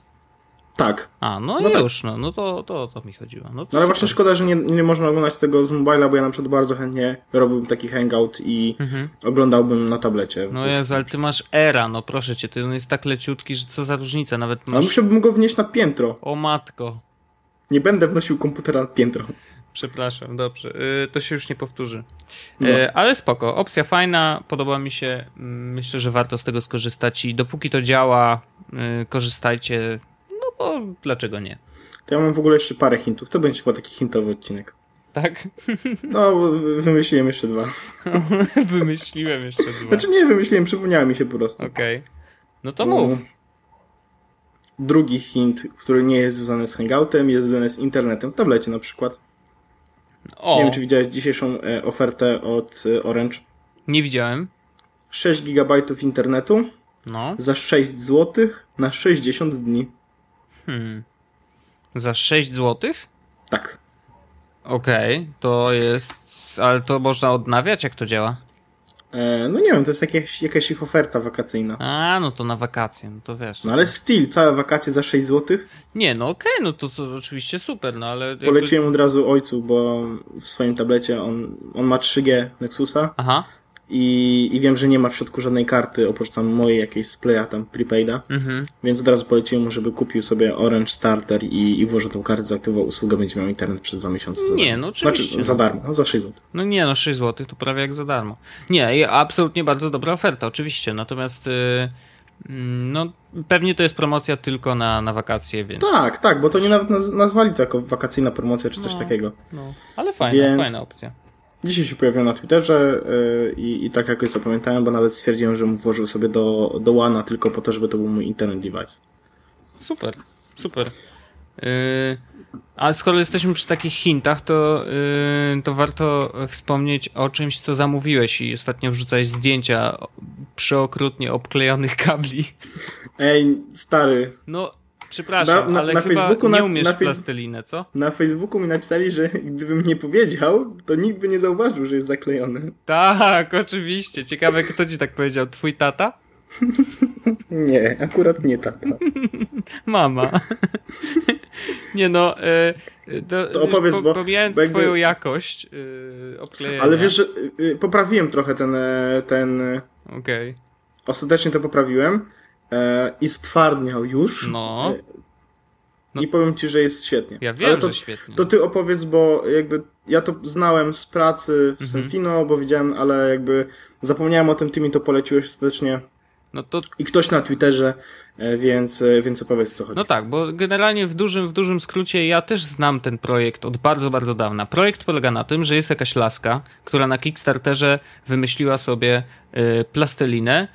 Tak. A, no, No i tak. już, no, no to, to, to mi chodziło. No, No ale właśnie szkoda, że nie, nie można oglądać tego z mobila, bo ja na przykład bardzo chętnie robiłbym taki hangout i oglądałbym na tablecie. Mhm. No Jezu, ale ty masz era, no proszę cię, ty on jest tak leciutki, że co za różnica, nawet Ale masz... musiałbym go wnieść na piętro. O matko. Nie będę wnosił komputera na piętro. Przepraszam, dobrze. Y, to się już nie powtórzy. No. Y, ale spoko, opcja fajna, podoba mi się. Mm, myślę, że warto z tego skorzystać i dopóki to działa, y, korzystajcie, no bo dlaczego nie? To ja mam w ogóle jeszcze parę hintów. To będzie chyba taki hintowy odcinek. Tak? No, wymyśliłem jeszcze dwa. Wymyśliłem jeszcze dwa. Znaczy nie, wymyśliłem, przypomniało mi się po prostu. Okej. Okay. No to mów. Drugi hint, który nie jest związany z Hangoutem, jest związany z internetem, w tablecie na przykład. O. Nie wiem, czy widziałeś dzisiejszą e, ofertę od e, Orange. Nie widziałem. 6 GB internetu no. za 6 zł na 60 dni. Hmm. Za 6 zł? Tak. Okej, okay, to jest. Ale to można odnawiać, jak to działa? E, no nie wiem, to jest jakaś, jakaś ich oferta wakacyjna. A, no to na wakacje, no to wiesz. No ale still, całe wakacje za 6 zł? Nie, no okej, okay, no to, to oczywiście super, no ale... Jakby... Poleciłem od razu ojcu, bo w swoim tablecie on, on ma 3G Nexusa. Aha. I, I wiem, że nie ma w środku żadnej karty, oprócz tam mojej jakiejś splaya, tam prepaida. Mhm. Więc od razu poleciłem mu, żeby kupił sobie Orange Starter i, i włożył tą kartę, zaaktywował usługę, będzie miał internet przez dwa miesiące. Za nie, no oczywiście. Znaczy, za darmo, no za 6 zł. No nie, no 6 zł to prawie jak za darmo. Nie, absolutnie bardzo dobra oferta, oczywiście. Natomiast... Yy... No, pewnie to jest promocja tylko na, na wakacje, więc. Tak, tak, bo to nie nawet nazwali to jako wakacyjna promocja czy coś no, takiego. No, ale fajna, więc... fajna opcja. Dzisiaj się pojawił na Twitterze yy, i, i tak jakoś zapamiętałem, bo nawet stwierdziłem, że mu włożył sobie do, do Łana tylko po to, żeby to był mój internet device. Super, super. Yy, a skoro jesteśmy przy takich hintach, to, yy, to warto wspomnieć o czymś, co zamówiłeś i ostatnio wrzucałeś zdjęcia przeokrutnie obklejonych kabli. Ej, stary. No, Przepraszam, na, na, ale na chyba Facebooku, nie umiesz na, na plastelinę, co? Na Facebooku mi napisali, że gdybym nie powiedział, to nikt by nie zauważył, że jest zaklejony. Tak, oczywiście. Ciekawe, kto ci tak powiedział? Twój tata? nie, akurat nie tata. Mama. nie no, e, to, to opowiedz, po, bo, pomijając bo jakby... twoją jakość obklejenia. Ale wiesz, yy, poprawiłem trochę ten... ten Okej. Okay. Ostatecznie to poprawiłem e, i stwardniał już. No. E, no. I powiem ci, że jest świetnie. Ja wiem, Ale to, że świetnie. To ty opowiedz, bo jakby ja to znałem z pracy w mhm. Senfino, bo widziałem, ale jakby zapomniałem o tym, ty mi to poleciłeś ostatecznie. No to... I ktoś na Twitterze, e, więc, e, więc opowiedz co chodzi. No tak, bo generalnie w dużym, w dużym skrócie ja też znam ten projekt od bardzo, bardzo dawna. Projekt polega na tym, że jest jakaś laska, która na Kickstarterze wymyśliła sobie y, plastelinę,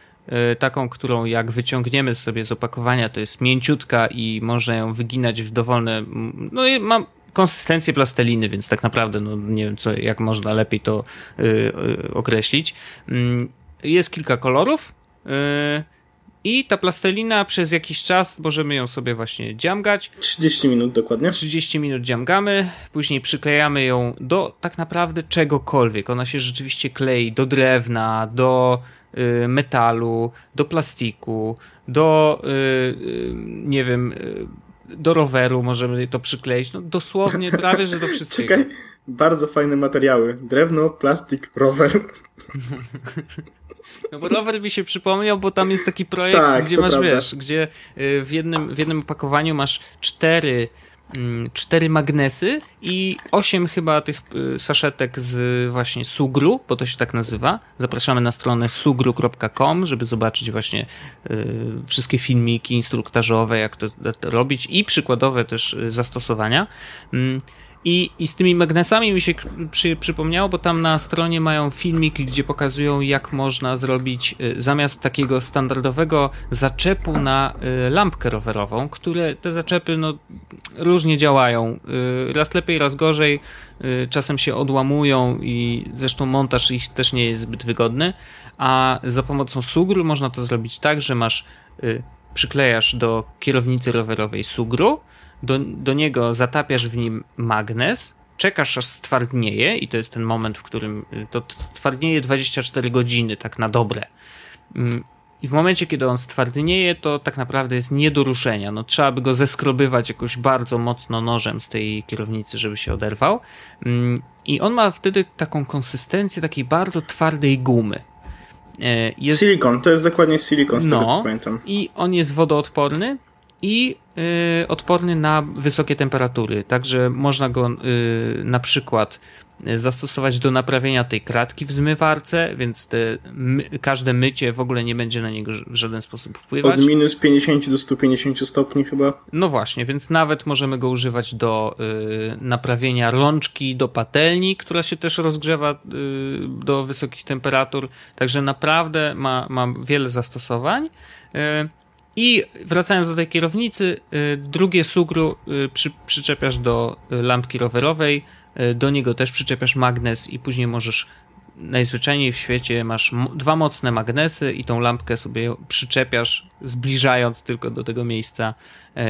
taką, którą jak wyciągniemy sobie z opakowania, to jest mięciutka i można ją wyginać w dowolne, no i mam konsystencję plasteliny, więc tak naprawdę no, nie wiem, co, jak można lepiej to yy, określić. Yy, jest kilka kolorów yy, i ta plastelina przez jakiś czas możemy ją sobie właśnie dziamgać. 30 minut dokładnie. 30 minut dziamgamy, później przyklejamy ją do tak naprawdę czegokolwiek. Ona się rzeczywiście klei do drewna, do Y, metalu, do plastiku, do y, y, nie wiem, do roweru możemy to przykleić. No dosłownie prawie, że do wszystkiego. Czekaj, bardzo fajne materiały. Drewno, plastik, rower. No bo rower mi się przypomniał, bo tam jest taki projekt, tak, gdzie masz, prawda. wiesz, gdzie w jednym, w jednym opakowaniu masz cztery cztery magnesy i osiem chyba tych y, saszetek z właśnie sugru, bo to się tak nazywa. Zapraszamy na stronę sugru.com, żeby zobaczyć właśnie y, wszystkie filmiki instruktażowe, jak to, robić i przykładowe też y, zastosowania. Mm, i, I z tymi magnesami mi się przy, przypomniało, bo tam na stronie mają filmik, gdzie pokazują, jak można zrobić zamiast takiego standardowego zaczepu na lampkę rowerową, które te zaczepy no, różnie działają. Y, raz lepiej, raz gorzej. Czasem się odłamują i zresztą montaż ich też nie jest zbyt wygodny. A za pomocą sugru można to zrobić tak, że masz przyklejasz do kierownicy rowerowej sugru do, do niego zatapiasz w nim magnes, czekasz aż stwardnieje i to jest ten moment, w którym y, to twardnieje 24 godziny tak na dobre. I w momencie, kiedy on stwardnieje, to tak naprawdę jest nie do ruszenia. No, trzeba by go zeskrobywać jakoś bardzo mocno nożem z tej kierownicy, żeby się oderwał. Mm, I on ma wtedy taką konsystencję takiej bardzo twardej gumy. E, jest... Silikon, to jest dokładnie silikon, z no, tego co pamiętam. I on jest wodoodporny, i y, odporny na wysokie temperatury. Także można go y, na przykład zastosować do naprawienia tej kratki w zmywarce, więc te, my, każde mycie w ogóle nie będzie na niego w żaden sposób wpływać. Od minus 50 do 150 stopni chyba. No właśnie, więc nawet możemy go używać do y, naprawienia rączki do patelni, która się też rozgrzewa y, do wysokich temperatur. Także naprawdę ma, ma wiele zastosowań. Y, i wracając do tej kierownicy, y, drugie sugru y, przy, przyczepiasz do lampki rowerowej, y, do niego też przyczepiasz magnes i później możesz najzwyczajniej w świecie masz dwa mocne magnesy i tą lampkę sobie przyczepiasz, zbliżając tylko do tego miejsca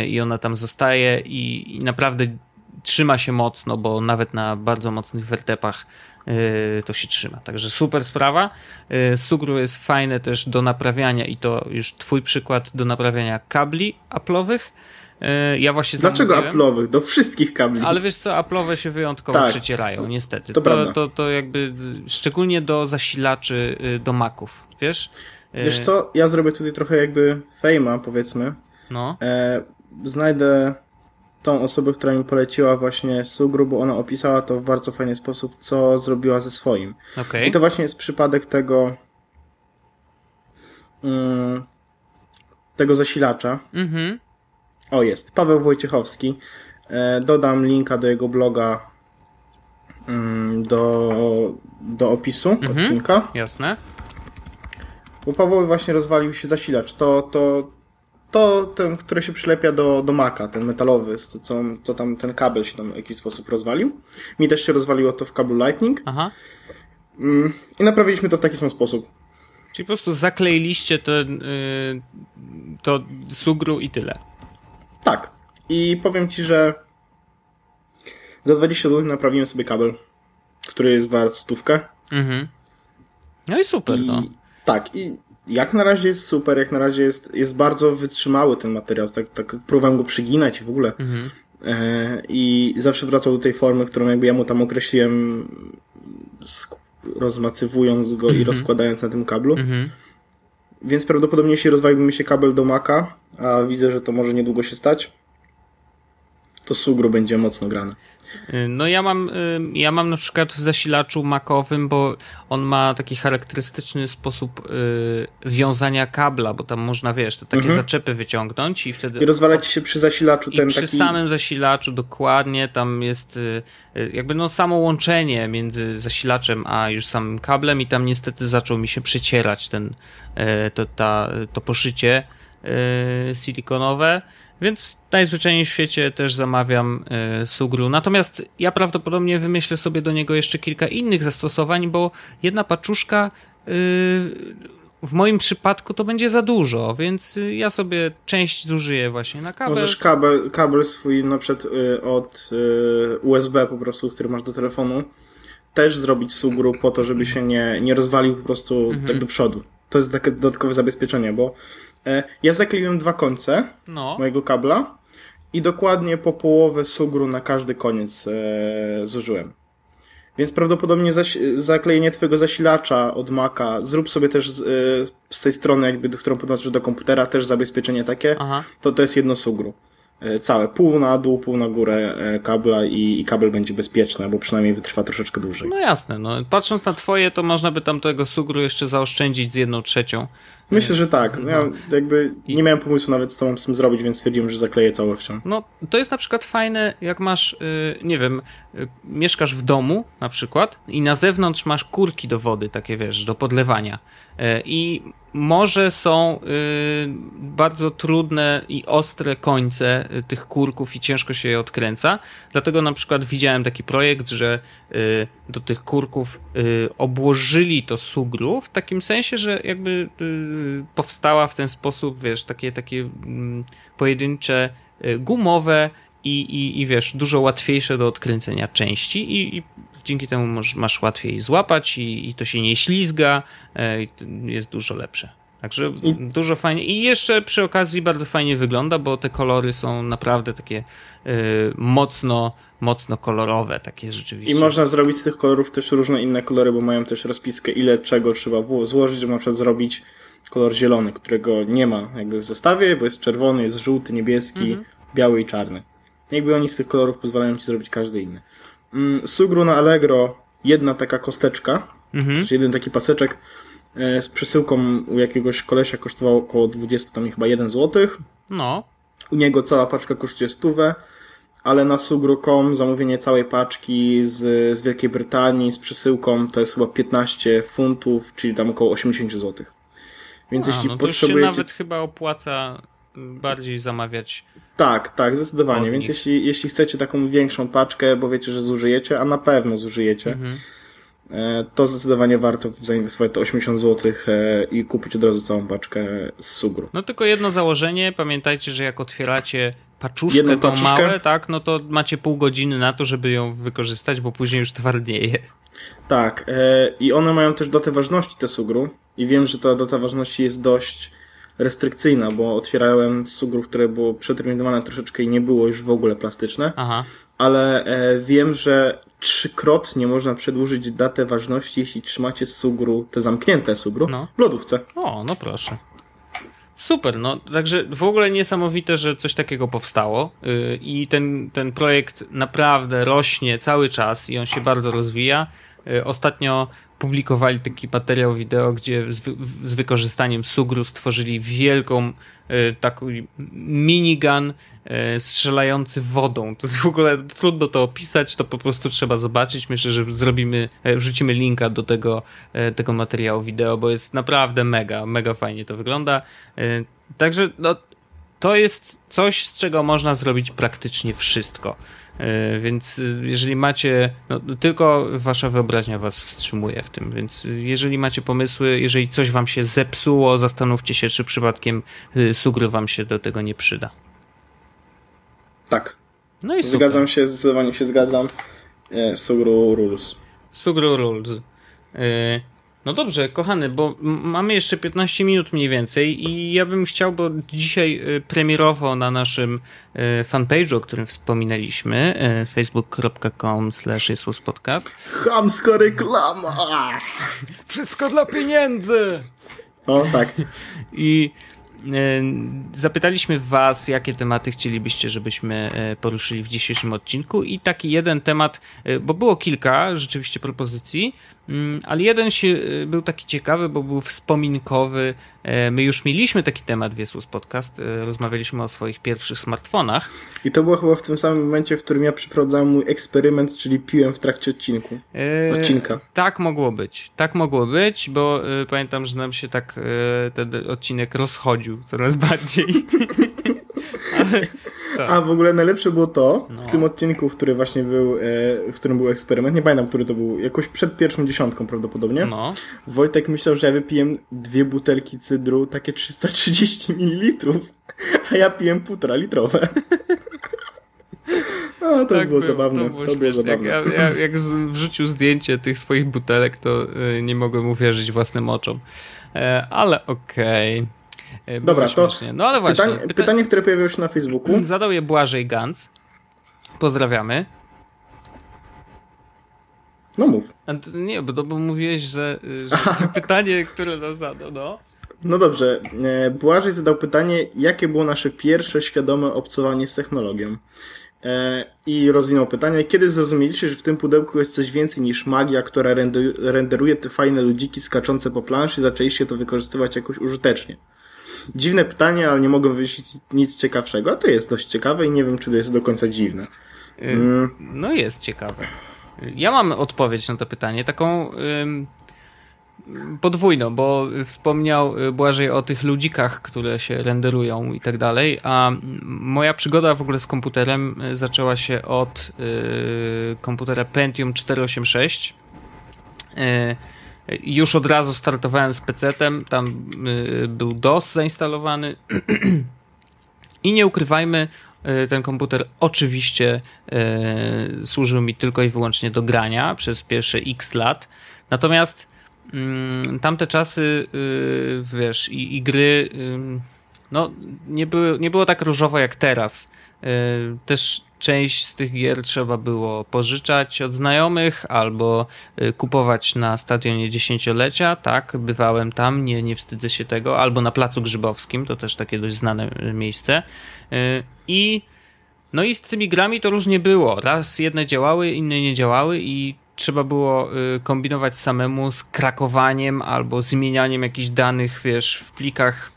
i ona tam zostaje i, i naprawdę trzyma się mocno, bo nawet na bardzo mocnych wertepach Y, to się trzyma. Także super sprawa. Sugru jest fajne też do naprawiania i to już twój przykład do naprawiania kabli Apple'owych. Y, ja właśnie Dlaczego Apple'owych? Do wszystkich kabli. Ale wiesz co, Apple'owe się wyjątkowo tak, przecierają, niestety. To, to, to, to, jakby szczególnie do zasilaczy do Maców, wiesz? Wiesz co, ja zrobię tutaj trochę jakby fejma, powiedzmy. No. E, znajdę tą osobę, która mi poleciła właśnie Sugru, bo ona opisała to w bardzo fajny sposób, co zrobiła ze swoim. Okay. I to właśnie jest przypadek tego um, tego zasilacza. Mhm. O, jest. Paweł Wojciechowski. E, dodam linka do jego bloga um, do, do opisu mhm. odcinka. Jasne. Bo Paweł właśnie rozwalił się zasilacz. To, to to ten, który się przylepia do, do maka, ten metalowy, to, co, to tam ten kabel się tam w jakiś sposób rozwalił. Mi też się rozwaliło to w kablu Lightning. Aha. Mm, I naprawiliśmy to w taki sam sposób. Czyli po prostu zakleiliście to, yy, to sugru i tyle. Tak. I powiem ci, że za 20 zł naprawiłem sobie kabel, który jest wart stówkę. Mhm. No i super, I, no. Tak, i jak na razie jest super, jak na razie jest, jest bardzo wytrzymały ten materiał, tak, tak próbowałem go przyginać w ogóle. Mhm. E, I zawsze wracał do tej formy, którą jakby ja mu tam określiłem, rozmacywując go i mhm. rozkładając na tym kablu. Mhm. Więc prawdopodobnie jeśli rozwaliłby mi się kabel do Maca, a widzę, że to może niedługo się stać, to Sugru będzie mocno grane. Y, no ja mam, y, ja mam na przykład w zasilaczu makowym, bo on ma taki charakterystyczny sposób y, wiązania kabla, bo tam można, wiesz, te takie mhm. zaczepy wyciągnąć i wtedy... I rozwalać się przy zasilaczu ten przy taki... samym zasilaczu dokładnie tam jest jakby no samo łączenie między zasilaczem a już samym kablem i tam niestety zaczął mi się przecierać ten, to, ta, to poszycie silikonowe więc najzwyczajniej w świecie też zamawiam y, Sugru. Natomiast ja prawdopodobnie wymyślę sobie do niego jeszcze kilka innych zastosowań, bo jedna paczuszka y, w moim przypadku to będzie za dużo, więc y, ja sobie część zużyję właśnie na kabel. Możesz kabel, kabel swój na przykład od USB po prostu, który masz do telefonu, też zrobić Sugru po to, żeby się nie, nie rozwalił po prostu mhm. tak do przodu. To jest takie dodatkowe zabezpieczenie, bo E, ja zakleiłem dwa końce no. mojego kabla i dokładnie po połowę sugru na każdy koniec e, zużyłem. Więc prawdopodobnie zaklejenie twojego zasilacza od Maca, zrób sobie też z, e, z tej strony, jakby, do którą podłączysz do komputera, też zabezpieczenie takie, Aha. to to jest jedno sugru. E, całe, pół na dół, pół na górę e, kabla i, i, kabel będzie bezpieczny, bo przynajmniej wytrwa troszeczkę dłużej. No jasne, no patrząc na twoje, to można by tam tego sugru jeszcze zaoszczędzić z jedną trzecią. Myślę, że tak. Ja jakby nie miałem pomysłu nawet z tą z tym zrobić, więc stwierdziłem, że zakleję całością. No, to jest na przykład fajne, jak masz, y, nie wiem, y, mieszkasz w domu na przykład i na zewnątrz masz kurki do wody, takie wiesz, do podlewania. Y, I może są bardzo trudne i ostre końce tych kurków i ciężko się je odkręca. Dlatego na przykład widziałem taki projekt, że do tych kurków obłożyli to sugru w takim sensie, że jakby powstała w ten sposób, wiesz, takie, takie mm, pojedyncze, y, gumowe i, i, i wiesz, dużo łatwiejsze do odkręcenia części i, i dzięki temu masz, masz łatwiej złapać i, i to się nie ślizga, e, jest dużo lepsze. Także I... dużo fajnie. I jeszcze przy okazji bardzo fajnie wygląda, bo te kolory są naprawdę takie y, mocno, mocno kolorowe, takie rzeczywiście. I można zrobić z tych kolorów też różne inne kolory, bo mają też rozpiskę, ile czego trzeba złożyć, żeby na przykład zrobić kolor zielony, którego nie ma jakby w zestawie, bo jest czerwony, jest żółty, niebieski, Mhm. biały i czarny. Jakby oni z tych kolorów pozwalają ci zrobić każdy inny. Mm, Sugru na Allegro jedna taka kosteczka, Mhm. czyli jeden taki paseczek e, z przesyłką u jakiegoś kolesia kosztował około 20, tam chyba 1 zł. No, U niego cała paczka kosztuje stówę, ale na sugru.com zamówienie całej paczki z, z Wielkiej Brytanii z przesyłką to jest chyba 15 funtów, czyli tam około 80 zł. Więc A, jeśli no to już się potrzebujecie... nawet chyba opłaca bardziej zamawiać. Tak, tak, zdecydowanie. Więc jeśli, jeśli chcecie taką większą paczkę, bo wiecie, że zużyjecie, a na pewno zużyjecie, Mhm. e, to zdecydowanie warto zainwestować te 80 zł e, i kupić od razu całą paczkę z sugru. No tylko jedno założenie, pamiętajcie, że jak otwieracie paczuszkę Jedną tą paczuszkę? małe, tak, no to macie pół godziny na to, żeby ją wykorzystać, bo później już twardnieje. Tak, e, i one mają też datę ważności te sugru i wiem, że ta data ważności jest dość restrykcyjna, bo otwierałem sugru, które było przeterminowane troszeczkę i nie było już w ogóle plastyczne, Aha. ale e, wiem, że trzykrotnie można przedłużyć datę ważności, jeśli trzymacie sugru, te zamknięte sugru, No. w lodówce. O, no proszę. Super, no także w ogóle niesamowite, że coś takiego powstało yy, i ten, ten projekt naprawdę rośnie cały czas i on się bardzo rozwija. Yy, ostatnio publikowali taki materiał wideo, gdzie z, z wykorzystaniem sugru stworzyli wielką yy, taką minigun yy, strzelający wodą. To jest w ogóle trudno to opisać, to po prostu trzeba zobaczyć. Myślę, że zrobimy, e, wrzucimy linka do tego, e, tego materiału wideo, bo jest naprawdę mega, mega fajnie to wygląda. E, Także no, to jest coś, z czego można zrobić praktycznie wszystko. E, Więc y, jeżeli macie, no, tylko wasza wyobraźnia was wstrzymuje w tym, więc y, jeżeli macie pomysły, jeżeli coś wam się zepsuło, zastanówcie się, czy przypadkiem y, sugry wam się do tego nie przyda. Tak, No i super. zgadzam się, zdecydowanie się zgadzam. E, sugru rules. Sugru Rules. No dobrze, kochany, bo mamy jeszcze 15 minut mniej więcej i ja bym chciał, bo dzisiaj y, premierowo na naszym y, fanpage'u, o którym wspominaliśmy, y, facebook.com slash podcast. Chamska reklama! Wszystko dla pieniędzy! No tak. I zapytaliśmy Was, jakie tematy chcielibyście, żebyśmy poruszyli w dzisiejszym odcinku. I taki jeden temat, bo było kilka rzeczywiście propozycji, ale jeden się e, był taki ciekawy, bo był wspominkowy. E, My już mieliśmy taki temat w Podcast. e, Rozmawialiśmy o swoich pierwszych smartfonach. I to było chyba w tym samym momencie, w którym ja przeprowadzałem mój eksperyment, czyli piłem w trakcie odcinku. E, Odcinka. Tak mogło być. Tak mogło być, bo e, pamiętam, że nam się tak ten odcinek rozchodził coraz bardziej. Tak. A w ogóle najlepsze było to, No. w tym odcinku, który właśnie był, e, w którym był eksperyment, nie pamiętam, który to był, jakoś przed pierwszą dziesiątką prawdopodobnie. No. Wojtek myślał, że ja wypiłem dwie butelki cydru, takie 330 ml, a ja piłem półtora litrowe. O, to było zabawne. To było, śmieszne. zabawne. Jak, ja, ja, jak wrzucił zdjęcie tych swoich butelek, to y, nie mogłem uwierzyć własnym oczom. E, ale okej. E, było Dobra, to. No ale właśnie. Pytanie, pyta- pytanie, które pojawiło się na Facebooku. Zadał je Błażej Gantz. Pozdrawiamy. No mów. Nie, bo, to, bo mówiłeś, że, y, że pytanie, które nam zadał, no. No dobrze, e, Błażej zadał pytanie, jakie było nasze pierwsze świadome obcowanie z technologią? E, I rozwinął pytanie, kiedy zrozumieliście, że w tym pudełku jest coś więcej niż magia, która renderuje te fajne ludziki skaczące po planszy i zaczęliście to wykorzystywać jakoś użytecznie? Dziwne pytanie, ale nie mogę wymyślić nic ciekawszego, a to jest dość ciekawe i nie wiem, czy to jest do końca dziwne. Y, No jest ciekawe. Ja mam odpowiedź na to pytanie, taką ym, podwójną, bo wspomniał y, Błażej o tych ludzikach, które się renderują i tak dalej, a mm, moja przygoda w ogóle z komputerem y, zaczęła się od y, komputera Pentium 486. Y, już od razu startowałem z PC-tem, tam y, był DOS zainstalowany i nie ukrywajmy, y, ten komputer oczywiście y, służył mi tylko i wyłącznie do grania przez pierwsze x lat. Natomiast mm, tamte czasy, wiesz, i, i gry, no, nie, były, nie było tak różowo jak teraz. Yy, też część z tych gier trzeba było pożyczać od znajomych albo y, kupować na stadionie dziesięciolecia, tak, bywałem tam, nie, nie wstydzę się tego, albo na Placu Grzybowskim, to też takie dość znane y, miejsce. Y, I no i z tymi grami to różnie było. Raz jedne działały, inne nie działały i trzeba było kombinować samemu z krakowaniem albo zmienianiem jakichś danych, wiesz, w plikach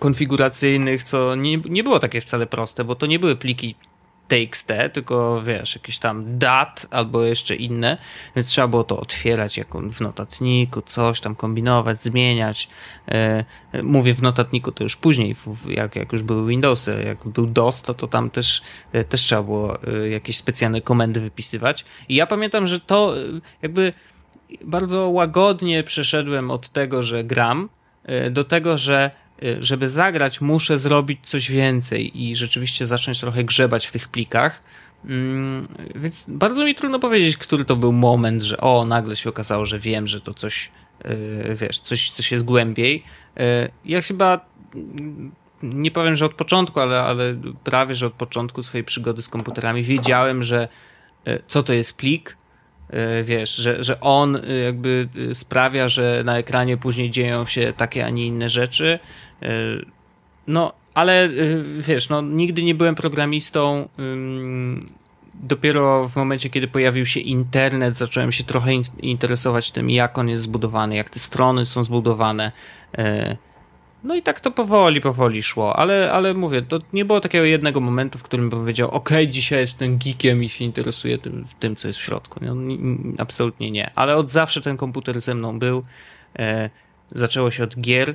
konfiguracyjnych, co nie, nie było takie wcale proste, bo to nie były pliki TXT, tylko wiesz, jakieś tam dat albo jeszcze inne, więc trzeba było to otwierać jak w notatniku, coś tam kombinować, zmieniać. E, mówię w notatniku to już później, jak, jak już były Windowsy, jak był DOS, to, to tam też, e, też trzeba było e, jakieś specjalne komendy wypisywać. I ja pamiętam, że to jakby bardzo łagodnie przeszedłem od tego, że gram, do tego, że żeby zagrać, muszę zrobić coś więcej i rzeczywiście zacząć trochę grzebać w tych plikach. Mm, więc bardzo mi trudno powiedzieć, który to był moment, że o, nagle się okazało, że wiem, że to coś, y, wiesz, coś, coś jest głębiej. Y, ja chyba mm, nie powiem, że od początku, ale, ale prawie, że od początku swojej przygody z komputerami wiedziałem, że co to jest plik, wiesz, że, że on e, jakby e, sprawia, że na ekranie później dzieją się takie, a nie inne rzeczy. No, ale wiesz, no, nigdy nie byłem programistą. Dopiero w momencie, kiedy pojawił się internet, zacząłem się trochę interesować tym, jak on jest zbudowany, jak te strony są zbudowane. No i tak to powoli, powoli szło, ale, ale mówię, to nie było takiego jednego momentu, w którym bym powiedział, ok, dzisiaj jestem geekiem i się interesuję tym, tym co jest w środku. No, absolutnie nie, ale od zawsze ten komputer ze mną był. E, zaczęło się od gier. E,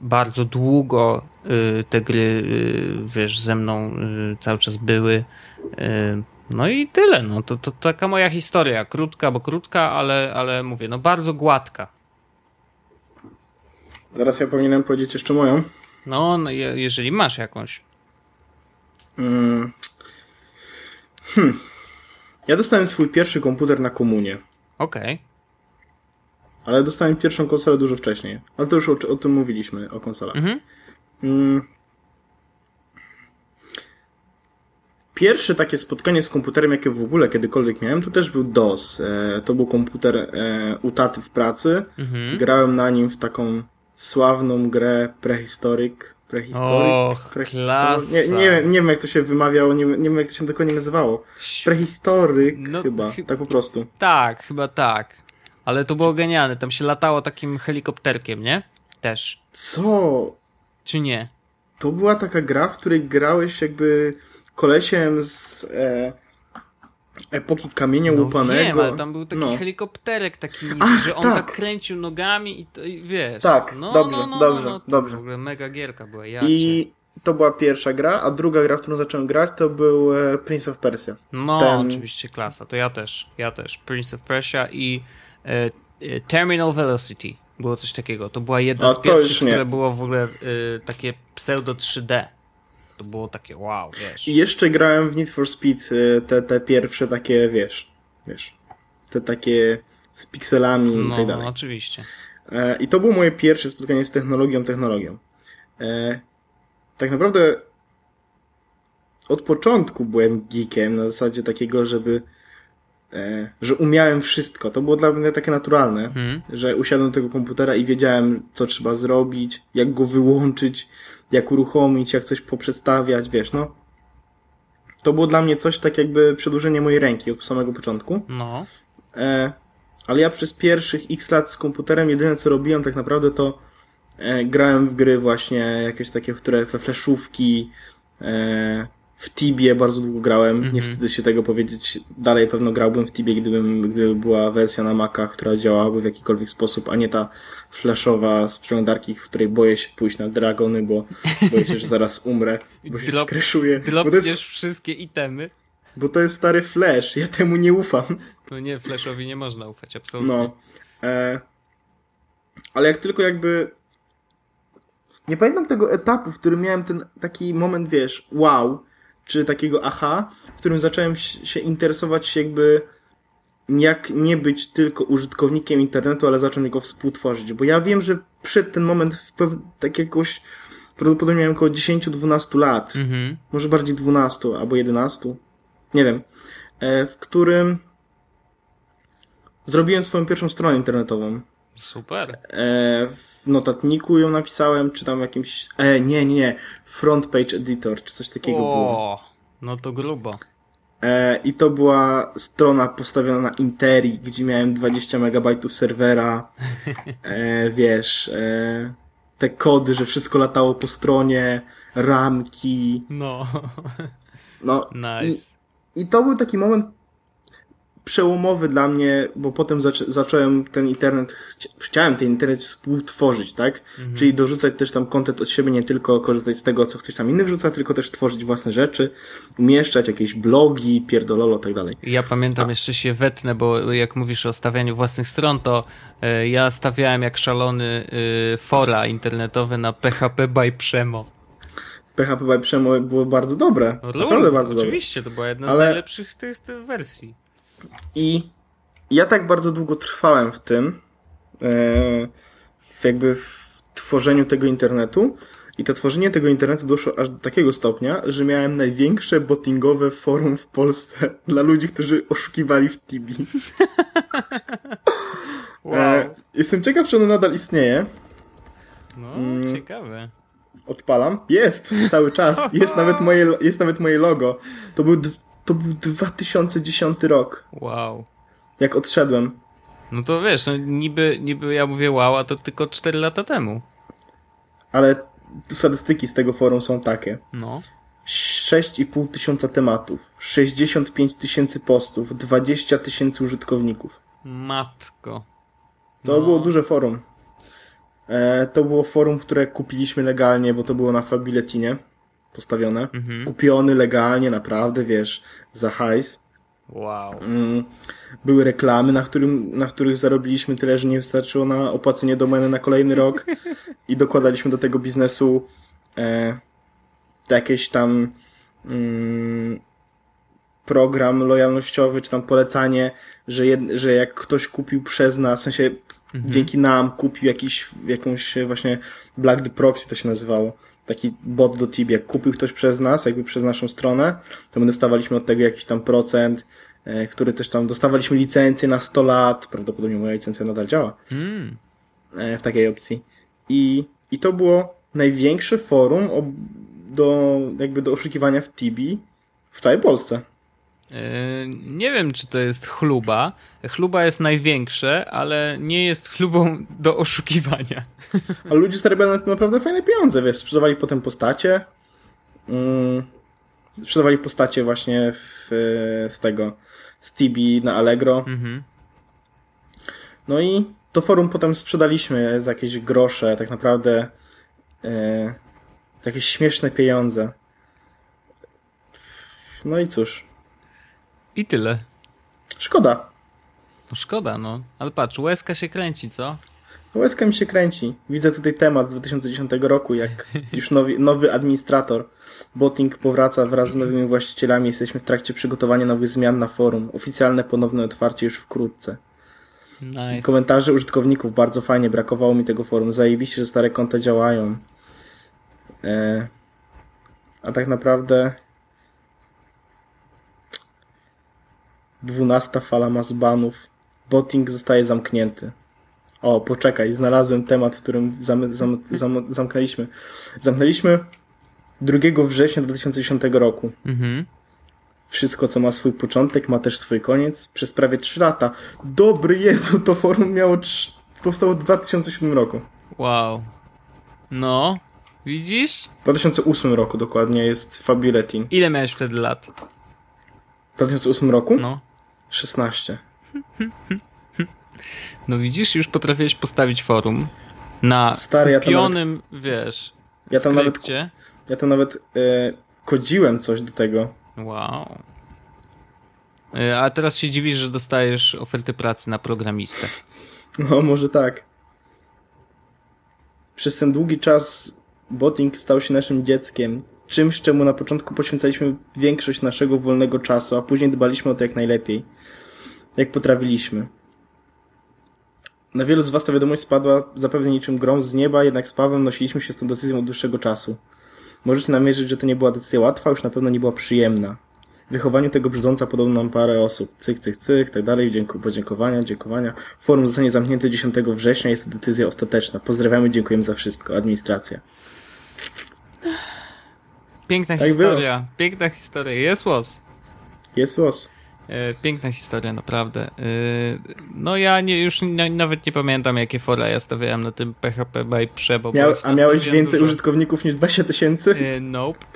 bardzo długo e, te gry, e, wiesz, ze mną cały czas były. No i tyle, no to, to taka moja historia, krótka, bo krótka, ale, ale mówię, no bardzo gładka Zaraz ja powinienem powiedzieć jeszcze moją. No, no jeżeli masz jakąś. Hmm. Hmm. Ja dostałem swój pierwszy komputer na komunie. Okej. Okay. Ale dostałem pierwszą konsolę dużo wcześniej. Ale to już o, o tym mówiliśmy, o konsolach. Mhm. Hmm. Pierwsze takie spotkanie z komputerem, jakie w ogóle kiedykolwiek miałem, to też był DOS. E, to był komputer e, u taty w pracy. Mhm. Grałem na nim w taką sławną grę Prehistoryk. Prehistoryk? Prehistoryk. Nie, nie, nie wiem jak to się wymawiało, nie, nie wiem jak to się dokładnie nazywało. Prehistoryk no, chyba, tak po prostu. Tak, chyba tak. Ale to było genialne, tam się latało takim helikopterkiem, nie? Też. Co? Czy nie? To była taka gra, w której grałeś jakby kolesiem z... E epoki kamienia no łupanego. Wiem, ale tam był taki no. helikopterek taki, Ach, że on tak. tak. kręcił nogami i, to, i wiesz. Tak, no, dobrze, no, no, dobrze, no, dobrze. W ogóle mega gierka była, ja I to była pierwsza gra, a druga gra, w którą zacząłem grać, to był e, Prince of Persia. No, Ten... oczywiście klasa, to ja też, ja też. Prince of Persia i e, e, Terminal Velocity. Było coś takiego. To była jedna a, z pierwszych, które było w ogóle e, takie pseudo 3D to było takie wow, wiesz. I jeszcze grałem w Need for Speed y, te, te pierwsze takie, wiesz, wiesz, te takie z pikselami no, i tak dalej. No, oczywiście. E, I to było moje pierwsze spotkanie z technologią, technologią. E, tak naprawdę od początku byłem geekiem na zasadzie takiego, żeby e, że umiałem wszystko. To było dla mnie takie naturalne, hmm. że usiadłem do tego komputera i wiedziałem, co trzeba zrobić, jak go wyłączyć, jak uruchomić, jak coś poprzestawiać, wiesz, no. To było dla mnie coś tak jakby przedłużenie mojej ręki od samego początku. No. E, ale ja przez pierwszych x lat z komputerem jedyne co robiłem tak naprawdę to e, grałem w gry właśnie jakieś takie, które we fleszówki, e, w Tibie bardzo długo grałem, mm -hmm. nie mhm. wstydzę się tego powiedzieć. Dalej pewno grałbym w Tibie, gdybym, gdyby była wersja na Maca, która działałaby w jakikolwiek sposób, a nie ta flashowa z przeglądarki, w której boję się pójść na dragony, bo boję się, że zaraz umrę, bo się Drop, skreszuje. Dropniesz jest... wszystkie itemy. Bo to jest stary flash, ja temu nie ufam. No nie, flashowi nie można ufać, absolutnie. No. E... Ale jak tylko jakby nie pamiętam tego etapu, w którym miałem ten taki moment, wiesz, wow, czy takiego aha, w którym zacząłem się interesować jakby jak nie być tylko użytkownikiem internetu, ale zacząć go współtworzyć. Bo ja wiem, że przed ten moment w pew- tak jakoś prawdopodobnie miałem około 10-12 lat, Mhm. może bardziej 12 albo 11, nie wiem, e, w którym zrobiłem swoją pierwszą stronę internetową. Super. E, w notatniku ją napisałem, czy tam jakimś. E, nie, nie, nie. Front page editor, czy coś takiego było. O, no to grubo. E, I to była strona postawiona na Interi, gdzie miałem 20 MB serwera. E, wiesz, e, te kody, że wszystko latało po stronie, ramki. No, No, nice. I to był taki moment przełomowy dla mnie, bo potem zaczę zacząłem ten internet, chcia chciałem ten internet współtworzyć, tak? Czyli dorzucać też tam content od siebie, nie tylko korzystać z tego, co ktoś tam inny wrzuca, tylko też tworzyć własne rzeczy, umieszczać jakieś blogi, pierdololo, tak dalej. Ja pamiętam, jeszcze się wetnę, bo jak mówisz o stawianiu własnych stron, to e, ja stawiałem jak szalony e, fora internetowe na PHP by Przemo. PHP by Przemo było bardzo dobre. No, naprawdę bardzo dobre. oczywiście, to była jedna z Ale- najlepszych tych, tych wersji. I ja tak bardzo długo trwałem w tym, e, w jakby w tworzeniu tego internetu. I to tworzenie tego internetu doszło aż do takiego stopnia, że miałem największe bottingowe forum w Polsce dla ludzi, którzy oszukiwali w Tibi. E, jestem ciekaw, czy ono nadal istnieje. No, Mm. ciekawe. Odpalam. Jest cały czas. Jest nawet moje, jest nawet moje logo. To był, to był 2010 rok, Wow. jak odszedłem. No to wiesz, no niby, niby ja mówię wow, a to tylko 4 lata temu. Ale statystyki z tego forum są takie. No. 6,5 tysiąca tematów, 65 tysięcy postów, 20 tysięcy użytkowników. Matko. To No. było duże forum. E, to było forum, które kupiliśmy legalnie, bo to było na Fabiletinie postawione. Mhm. Kupiony legalnie, naprawdę, wiesz, za hajs. Wow. Mm, Były reklamy, na, którym, na których zarobiliśmy tyle, że nie wystarczyło na opłacenie domeny na kolejny rok i dokładaliśmy do tego biznesu e, jakieś tam mm, program lojalnościowy, czy tam polecanie, że, jed, że jak ktoś kupił przez nas, w sensie dzięki nam kupił jakiś, jakąś właśnie Black the Proxy to się nazywało, taki bot do Tibi, jak kupił ktoś przez nas, jakby przez naszą stronę, to my dostawaliśmy od tego jakiś tam procent, e, który też tam, dostawaliśmy licencję na 100 lat, prawdopodobnie moja licencja nadal działa Mm. e, w takiej opcji. I, i to było największe forum o, do, jakby do oszukiwania w Tibi w całej Polsce. Yy, nie wiem, czy to jest chluba. Chluba jest największe, ale nie jest chlubą do oszukiwania. Ale ludzie zarabiali na tym naprawdę fajne pieniądze, wiesz, sprzedawali potem postacie, mm, sprzedawali postacie właśnie w, z tego, z Tibi na Allegro. Mhm. No i to forum potem sprzedaliśmy za jakieś grosze, tak naprawdę e, jakieś śmieszne pieniądze. No i cóż, I tyle. szkoda. No szkoda, no. Ale patrz, łezka się kręci, co? Łezka mi się kręci. Widzę tutaj temat z 2010 roku, jak już nowy, nowy administrator. Botting powraca wraz z nowymi właścicielami. Jesteśmy w trakcie przygotowania nowych zmian na forum. Oficjalne ponowne otwarcie już wkrótce. Nice. Komentarze użytkowników bardzo fajnie, brakowało mi tego forum. Zajebiście, że stare konta działają. E, a tak naprawdę dwunasta fala ma zbanów. Botting zostaje zamknięty. O, poczekaj, znalazłem temat, w którym zam, zam, zam, zamknęliśmy. Zamknęliśmy 2 września 2010 roku. Mhm. Wszystko, co ma swój początek, ma też swój koniec. Przez prawie 3 lata. Dobry Jezu, to forum miało trz... powstało w 2007 roku. Wow. No, widzisz? W 2008 roku dokładnie jest Fabuletin. Ile miałeś wtedy lat? W 2008 roku? No. 16. No widzisz, już potrafiłeś postawić forum na Stary, ja nawet, wiesz, ja tam nawet, ja tam nawet e, kodziłem coś do tego. Wow. E, A teraz się dziwisz, że dostajesz oferty pracy na programistę. No, może tak. Przez ten długi czas botting stał się naszym dzieckiem. Czymś, czemu na początku poświęcaliśmy większość naszego wolnego czasu, a później dbaliśmy o to jak najlepiej. Jak potrafiliśmy. Na wielu z was ta wiadomość spadła zapewne niczym grom z nieba, jednak z Pawłem nosiliśmy się z tą decyzją od dłuższego czasu. Możecie namierzyć, że to nie była decyzja łatwa, już na pewno nie była przyjemna. W wychowaniu tego brzdąca podobno nam parę osób. Cyk, cyk, cyk, tak dalej. Dziękuję, podziękowania, dziękowania. Forum zostanie zamknięte 10 września, jest to decyzja ostateczna. Pozdrawiamy, dziękujemy za wszystko. Administracja. Piękna Tak historia. Piękna historia. Jest łos. Jest los. E, Piękna historia, naprawdę. E, No ja nie, już na- nawet nie pamiętam, jakie fora ja stawiałem na tym PHP by Prze, bo Miał, było a miałeś więcej dużo. użytkowników niż 20 tysięcy? E, Nope.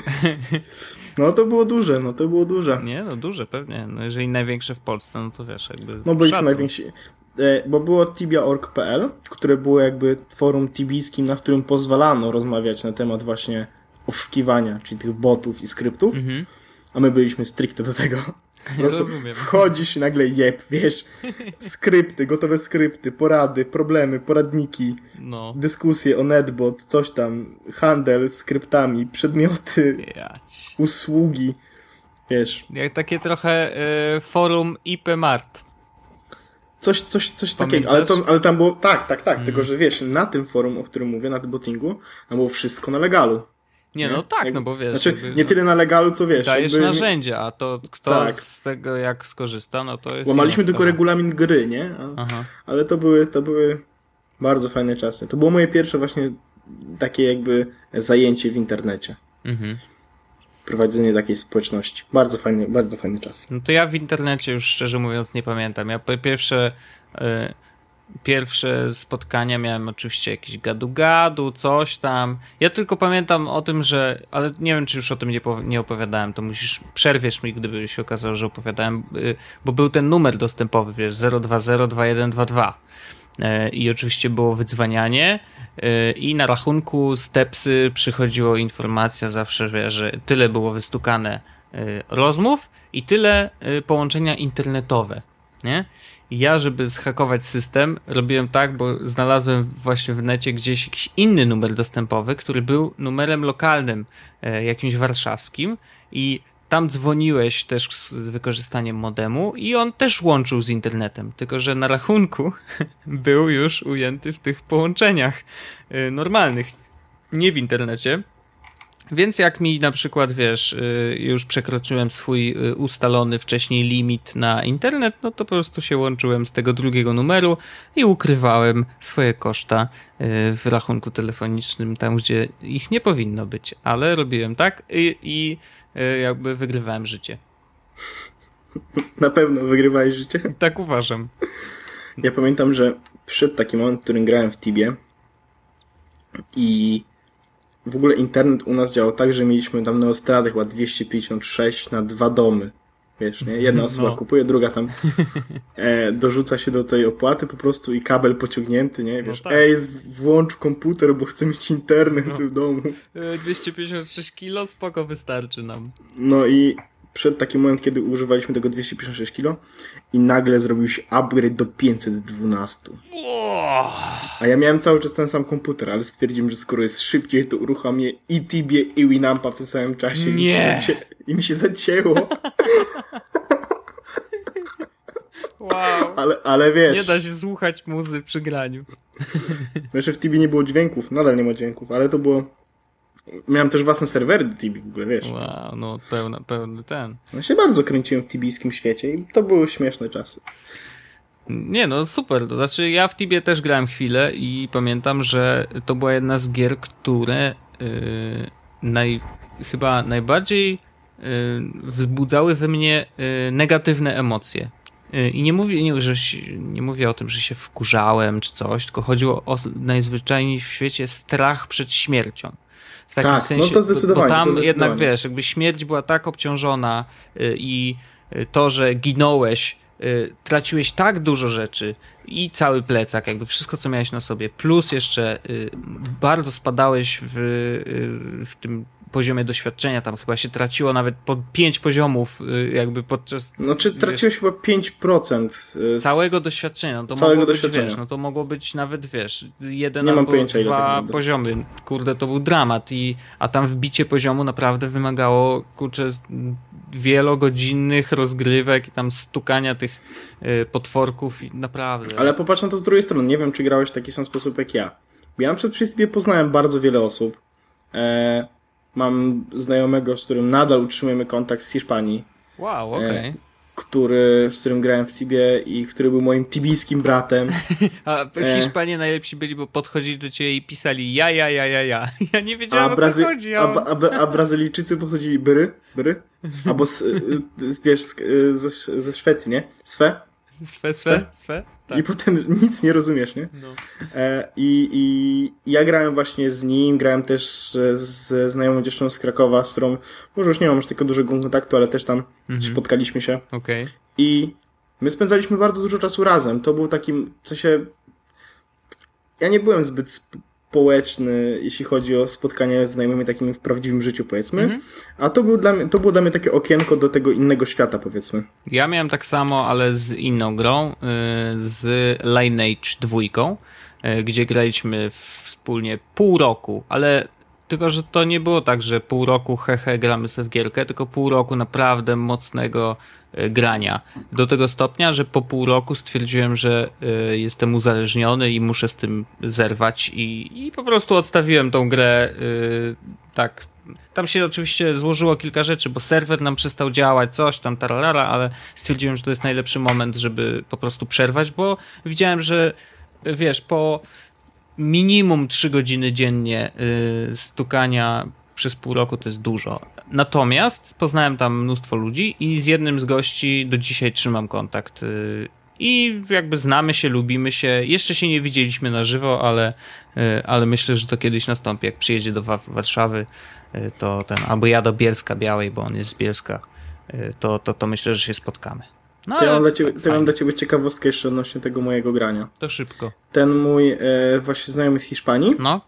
No to było duże, no to było duże. Nie, no duże pewnie. No jeżeli największe w Polsce, no to wiesz, jakby No byliśmy najwięksi. Bo było tibia.org.pl, które było jakby forum tibijskim, na którym pozwalano rozmawiać na temat właśnie oszukiwania, czyli tych botów i skryptów, Mhm. a my byliśmy stricte do tego. Po prostu Rozumiem. wchodzisz i nagle jeb, wiesz, skrypty, gotowe skrypty, porady, problemy, poradniki, No. dyskusje o netbot, coś tam, handel skryptami, przedmioty, Jać. usługi, wiesz, Jak takie trochę e, forum IP Mart. Coś, coś, coś takiego, ale, to, ale tam było, tak, tak, tak, tylko że wiesz, na tym forum, o którym mówię, na tym bottingu, tam było wszystko na legalu. Nie, no tak, Jak- no bo wiesz. Znaczy, jakby, nie no, tyle na legalu, co wiesz. Dajesz jakby- narzędzia, a to kto Tak. z tego jak skorzysta, no to jest. Łamaliśmy tylko sprawa. regulamin gry, nie? A, Aha. ale to były, to były bardzo fajne czasy. To było moje pierwsze właśnie takie jakby zajęcie w internecie. Mhm. Prowadzenie takiej społeczności. Bardzo fajny, bardzo fajny czas. No to ja w internecie już szczerze mówiąc nie pamiętam. Ja po pierwsze. e, Pierwsze spotkania miałem oczywiście jakieś gadu-gadu, coś tam. Ja tylko pamiętam o tym, że. Ale nie wiem, czy już o tym nie, nie opowiadałem. To musisz. Przerwiesz mi, gdyby się okazało, że opowiadałem. y, Bo był ten numer dostępowy, wiesz, 0202122. E, I oczywiście było wydzwanianie. e, I na rachunku z Tepsy przychodziła informacja zawsze, że tyle było wystukane e, rozmów i tyle połączenia internetowe. Nie? Ja, żeby zhakować system, robiłem tak, bo znalazłem właśnie w necie gdzieś jakiś inny numer dostępowy, który był numerem lokalnym, e, jakimś warszawskim i tam dzwoniłeś też z wykorzystaniem modemu i on też łączył z internetem, tylko że na rachunku był już ujęty w tych połączeniach e, normalnych, nie w internecie. Więc jak mi na przykład, wiesz, y, już przekroczyłem swój y, ustalony wcześniej limit na internet, no to po prostu się łączyłem z tego drugiego numeru i ukrywałem swoje koszta y, w rachunku telefonicznym, tam gdzie ich nie powinno być, ale robiłem tak i, i jakby wygrywałem życie. Na pewno wygrywałeś życie. Tak uważam. Ja pamiętam, że przyszedł taki moment, w którym grałem w Tibie i w ogóle internet u nas działał tak, że mieliśmy tam neostrady chyba 256 na dwa domy. Wiesz, nie? Jedna osoba No. kupuje, druga tam e, dorzuca się do tej opłaty po prostu i kabel pociągnięty, nie? Wiesz, tak. ej, włącz komputer, bo chcę mieć internet No. w domu. Y, 256 kilo, spoko wystarczy nam. No i przyszedł taki moment, kiedy używaliśmy tego 256 kilo i nagle zrobił się upgrade do 512. A ja miałem cały czas ten sam komputer, ale stwierdziłem, że skoro jest szybciej, to uruchomię i Tibie, i Winampa w tym samym czasie. I mi się, Nie. I mi się zacięło. Wow. Ale, ale wiesz, Nie da się słuchać muzy przy graniu. znaczy w Tibie nie było dźwięków, nadal nie ma dźwięków, ale to było... Miałem też własne serwery do Tibi w ogóle, wiesz. Wow, no pełna, pełny ten. Ja się bardzo kręciłem w tibijskim świecie i to były śmieszne czasy. Nie no, super. To znaczy, ja w Tibie też grałem chwilę i pamiętam, że to była jedna z gier, które yy, naj, chyba najbardziej yy, wzbudzały we mnie yy, negatywne emocje. Yy, I nie mówię, nie, że nie mówię o tym, że się wkurzałem czy coś, tylko chodziło o najzwyczajniej w świecie strach przed śmiercią. W takim Tak, no sensie, to bo- zdecydowanie, Bo tam to zdecydowanie. jednak wiesz, jakby śmierć była tak obciążona yy, i to, że ginąłeś, y, traciłeś tak dużo rzeczy i cały plecak, jakby wszystko, co miałeś na sobie, plus jeszcze y, bardzo spadałeś w, y, w tym poziomie doświadczenia, tam chyba się traciło nawet po 5 poziomów y, jakby podczas... No czy traciłeś chyba 5% z... Całego doświadczenia, no to całego mogło doświadczenia. być, wiesz, no to mogło być nawet, wiesz, jeden Nie albo pojęcia, tak dwa naprawdę. poziomy, kurde, to był dramat i, a tam wbicie poziomu naprawdę wymagało, kurczę, wielogodzinnych rozgrywek i tam stukania tych y, potworków i naprawdę... Ale popatrz na to z drugiej strony. Nie wiem, czy grałeś w taki sam sposób jak ja. Ja na przykład przy sobie poznałem bardzo wiele osób. E, mam znajomego, z którym nadal utrzymujemy kontakt z Hiszpanii, Wow, okej. Który, z którym grałem w Tibie i który był moim tibijskim bratem. A E. Hiszpanie najlepsi byli, bo podchodzili do ciebie i pisali ja, ja, ja, ja, ja. Ja nie wiedziałem A, o co Brazy- chodzi. a, A... a, a, Brazylijczycy pochodzili byry, byry, albo z, y, y, wiesz, z, y, ze, ze Szwecji, nie? Swe. Swe, swe, swe? Tak. I potem nic nie rozumiesz, nie? No. E, i, I ja grałem właśnie z nim, grałem też e, z znajomą dziewczyną z Krakowa, z którą może już nie mam aż takiego dużego kontaktu, ale też tam Mhm. spotkaliśmy się. Okej. I my spędzaliśmy bardzo dużo czasu razem. To był takim, w sensie... Ja nie byłem zbyt społeczny, jeśli chodzi o spotkania z znajomymi takimi w prawdziwym życiu, powiedzmy. Mhm. A to, był dla mnie, to było dla mnie takie okienko do tego innego świata, powiedzmy. Ja miałem tak samo, ale z inną grą, y, z Lineage 2, y, gdzie graliśmy wspólnie pół roku, ale tylko, że to nie było tak, że pół roku hehe gramy sobie w gierkę, tylko pół roku naprawdę mocnego grania. Do tego stopnia, że po pół roku stwierdziłem, że y, jestem uzależniony i muszę z tym zerwać i, i po prostu odstawiłem tą grę y, tak tam się oczywiście złożyło kilka rzeczy, bo serwer nam przestał działać, coś tam, tararara, ale stwierdziłem, że to jest najlepszy moment, żeby po prostu przerwać, bo widziałem, że wiesz, po minimum 3 godziny dziennie stukania przez pół roku to jest dużo. Natomiast poznałem tam mnóstwo ludzi i z jednym z gości do dzisiaj trzymam kontakt. y, I jakby znamy się, lubimy się. Jeszcze się nie widzieliśmy na żywo, ale, y, ale myślę, że to kiedyś nastąpi. Jak przyjedzie do Wa- Warszawy, y, to ten, albo ja do Bielska Białej, bo on jest z Bielska, to, to, to myślę, że się spotkamy. No, To ja mam dla ciebie, tak mam dla ciebie ciekawostkę jeszcze odnośnie tego mojego grania. To szybko. Ten mój e, właśnie znajomy z Hiszpanii, No,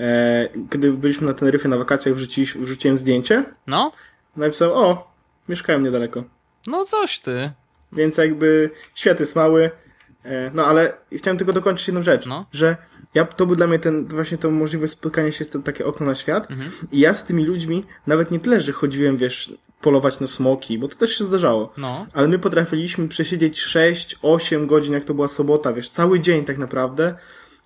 e, kiedy byliśmy na Teneryfie na wakacjach, wrzuciłeś- wrzuciłem zdjęcie, no, napisał, o, mieszkałem niedaleko. no coś ty. Więc jakby świat jest mały. E, No ale chciałem tylko dokończyć jedną rzecz, No. że ja, to był dla mnie ten, właśnie to możliwość spotkania się z tym takie okno na świat Mhm. i ja z tymi ludźmi nawet nie tyle, że chodziłem, wiesz, polować na smoki, bo to też się zdarzało, No, ale my potrafiliśmy przesiedzieć 6-8 godzin, jak to była sobota, wiesz, cały dzień tak naprawdę,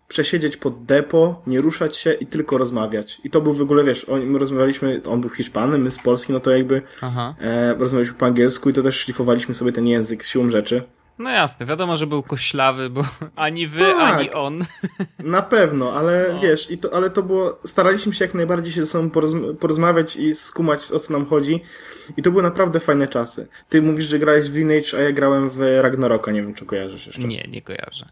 przesiedzieć pod depo, nie ruszać się i tylko rozmawiać. I to był w ogóle, wiesz, on, my rozmawialiśmy, on był Hiszpanem, my z Polski, no to jakby aha. e, rozmawialiśmy po angielsku i to też szlifowaliśmy sobie ten język siłą rzeczy. No jasne, wiadomo, że był koślawy, bo ani wy, Tak. ani on. Na pewno, ale No. wiesz, i to, ale to było, staraliśmy się jak najbardziej się ze sobą porozm- porozmawiać i skumać o co nam chodzi. I to były naprawdę fajne czasy. Ty mówisz, że grałeś w Lineage, a ja grałem w Ragnaroka, nie wiem czy kojarzysz jeszcze. Nie, nie kojarzę.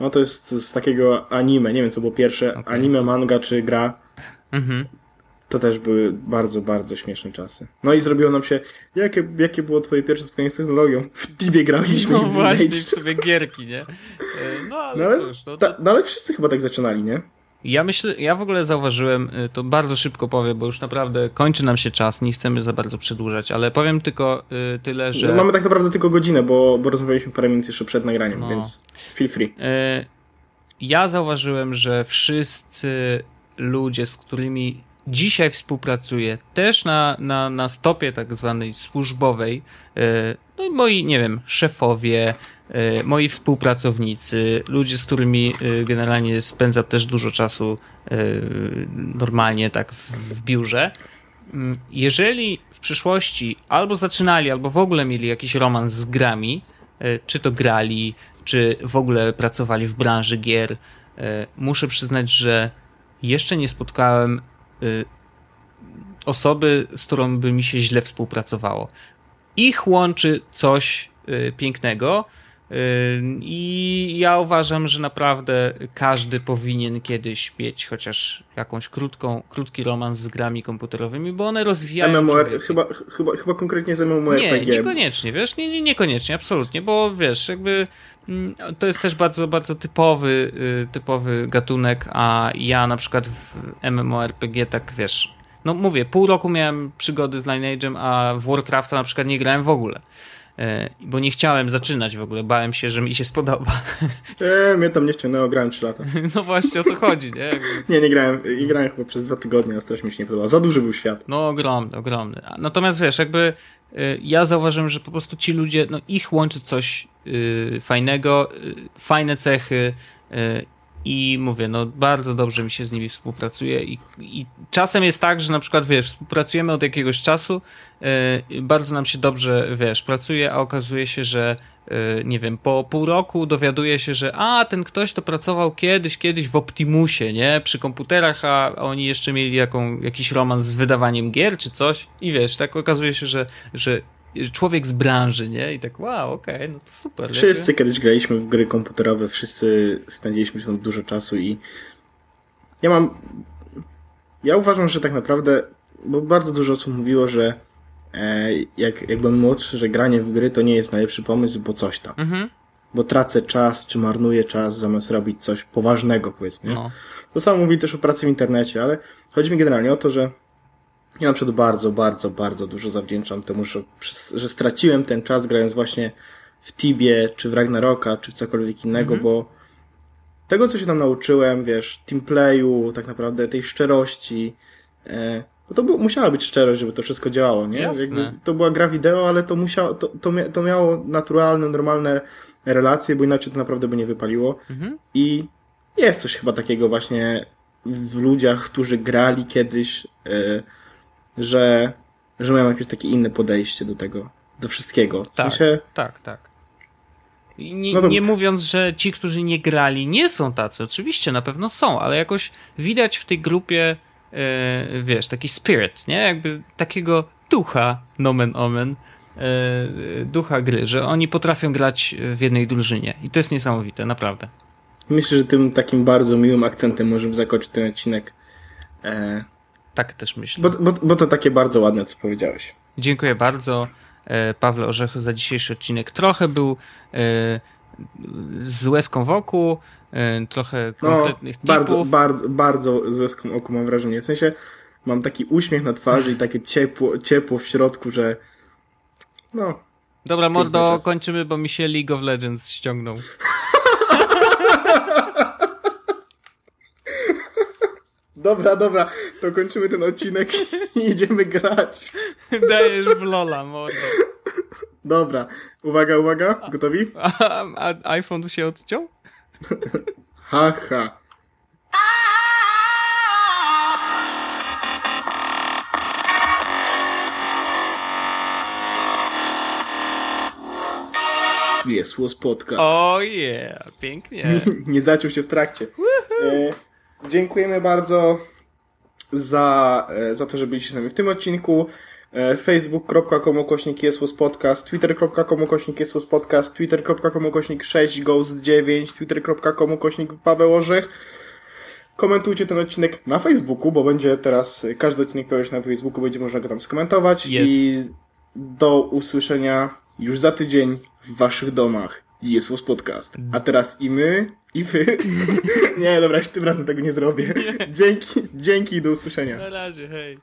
No to jest z takiego anime, nie wiem co było pierwsze, Okej. anime, manga czy gra. Mhm. To też były bardzo, bardzo śmieszne czasy. No i zrobiło nam się, jakie, jakie było twoje pierwsze spotkanie z technologią? W Tibie graliśmy No właśnie, w sobie gierki, nie? E, No ale, No ale, cóż, no to... ta, no ale wszyscy chyba tak zaczynali, nie? Ja myślę, ja w ogóle zauważyłem, y, to bardzo szybko powiem, bo już naprawdę kończy nam się czas, nie chcemy za bardzo przedłużać, ale powiem tylko y, tyle, że... No, mamy tak naprawdę tylko godzinę, bo, bo rozmawialiśmy parę minut jeszcze przed nagraniem, No. więc feel free. E, Ja zauważyłem, że wszyscy ludzie, z którymi dzisiaj współpracuję, też na, na, na stopie tak zwanej służbowej, no i moi, nie wiem, szefowie, moi współpracownicy, ludzie, z którymi e, generalnie spędzam też dużo czasu e, normalnie tak w, biurze, Mm, jeżeli w przyszłości albo zaczynali, albo w ogóle mieli jakiś romans z grami, e, czy to grali, czy w ogóle pracowali w branży gier, e, muszę przyznać, że jeszcze nie spotkałem e, osoby, z którą by mi się źle współpracowało. Ich łączy coś e, pięknego. I ja uważam, że naprawdę każdy powinien kiedyś mieć chociaż jakąś krótką, krótki romans z grami komputerowymi, bo one rozwijają. MMOR, chyba, chyba, chyba konkretnie z MMORPG. Nie, niekoniecznie, wiesz, nie, nie, niekoniecznie, absolutnie, bo wiesz, jakby mm, to jest też bardzo, bardzo typowy, y, typowy gatunek, a ja na przykład w MMORPG tak, wiesz, no mówię, pół roku miałem przygody z Lineage'em, a w Warcrafta na przykład nie grałem w ogóle. E, bo nie chciałem zaczynać w ogóle, bałem się, że mi się spodoba. Eee, mnie tam nie ściągnęło, grałem 3 lata. No właśnie o to chodzi, nie? Nie, nie grałem, i grałem chyba przez dwa tygodnie, a strasznie mi się nie podobało. Za duży był świat. No ogromny, ogromny. Natomiast wiesz, jakby y, ja zauważyłem, że po prostu ci ludzie, no ich łączy coś y, fajnego, y, fajne cechy y, i mówię, no bardzo dobrze mi się z nimi współpracuje i, i czasem jest tak, że na przykład wiesz, współpracujemy od jakiegoś czasu, y, bardzo nam się dobrze, wiesz, pracuje, a okazuje się, że y, nie wiem, po pół roku dowiaduje się, że a, ten ktoś to pracował kiedyś, kiedyś w Optimusie, nie? Przy komputerach, a oni jeszcze mieli jaką, jakiś romans z wydawaniem gier czy coś i wiesz, tak okazuje się, że, że człowiek z branży, nie? I tak wow, okej, okay, no to super. Wszyscy kiedyś graliśmy w gry komputerowe, wszyscy spędziliśmy tam dużo czasu i ja mam ja uważam, że tak naprawdę, bo bardzo dużo osób mówiło, że e, jak, jak byłem młodszy, że granie w gry to nie jest najlepszy pomysł, bo coś tam. Mhm. Bo tracę czas, czy marnuję czas, zamiast robić coś poważnego, powiedzmy. No. To samo mówi też o pracy w internecie, ale chodzi mi generalnie o to, że ja na przykład bardzo, bardzo, bardzo dużo zawdzięczam temu, że, że straciłem ten czas grając właśnie w Tibie, czy w Ragnaroka, czy w cokolwiek innego, mhm. bo tego, co się tam nauczyłem, wiesz, teamplayu, tak naprawdę tej szczerości, e, bo to było, musiała być szczerość, żeby to wszystko działało, nie? Jakby to była gra wideo, ale to musiało, to, to, to miało naturalne, normalne relacje, bo inaczej to naprawdę by nie wypaliło. Mhm. I jest coś chyba takiego właśnie w ludziach, którzy grali kiedyś, e, że, że mają jakieś takie inne podejście do tego, do wszystkiego. W tak, sensie... tak, tak. Nie, no to... nie, mówiąc, że ci, którzy nie grali, nie są tacy. Oczywiście, na pewno są, ale jakoś widać w tej grupie, yy, wiesz, taki spirit, nie? Jakby takiego ducha, nomen omen, yy, ducha gry, że oni potrafią grać w jednej drużynie. I to jest niesamowite, naprawdę. Myślę, że tym takim bardzo miłym akcentem możemy zakończyć ten odcinek. E, tak też myślę. Bo, bo, bo to takie bardzo ładne, co powiedziałeś. Dziękuję bardzo, e, Pawle Orzechu, za dzisiejszy odcinek. Trochę był e, z łezką wokół, e, trochę no, konkretnych no, Bardzo, bardzo, bardzo z łezką oku mam wrażenie. W sensie mam taki uśmiech na twarzy i takie ciepło, ciepło w środku, że no. Dobra, mordo, kończymy, bo mi się League of Legends ściągnął. Dobra, dobra, to kończymy ten odcinek i idziemy grać. Dajesz w Lola, mordo. Dobra, uwaga, uwaga, gotowi? A, a iPhone się odciął? ha, ha. Jest Łos Podcast. O oh yeah, pięknie. Nie, nie zaciął się w trakcie. E, Dziękujemy bardzo za, e, za to, że byliście z nami w tym odcinku. E, facebook.com ukośnik podcast, twitter.com ukośnik podcast, twitter.com ukośnik 6 ghost 9, twitter.com ukośnik Paweł Orzech. Komentujcie ten odcinek na Facebooku, bo będzie teraz, każdy odcinek pojawi się na Facebooku, będzie można go tam skomentować yes. i do usłyszenia już za tydzień w waszych domach. Jest Podcast. A teraz i my, i wy. nie, dobra, już tym razem tego nie zrobię. Dzięki, dzięki i do usłyszenia. Na razie, hej.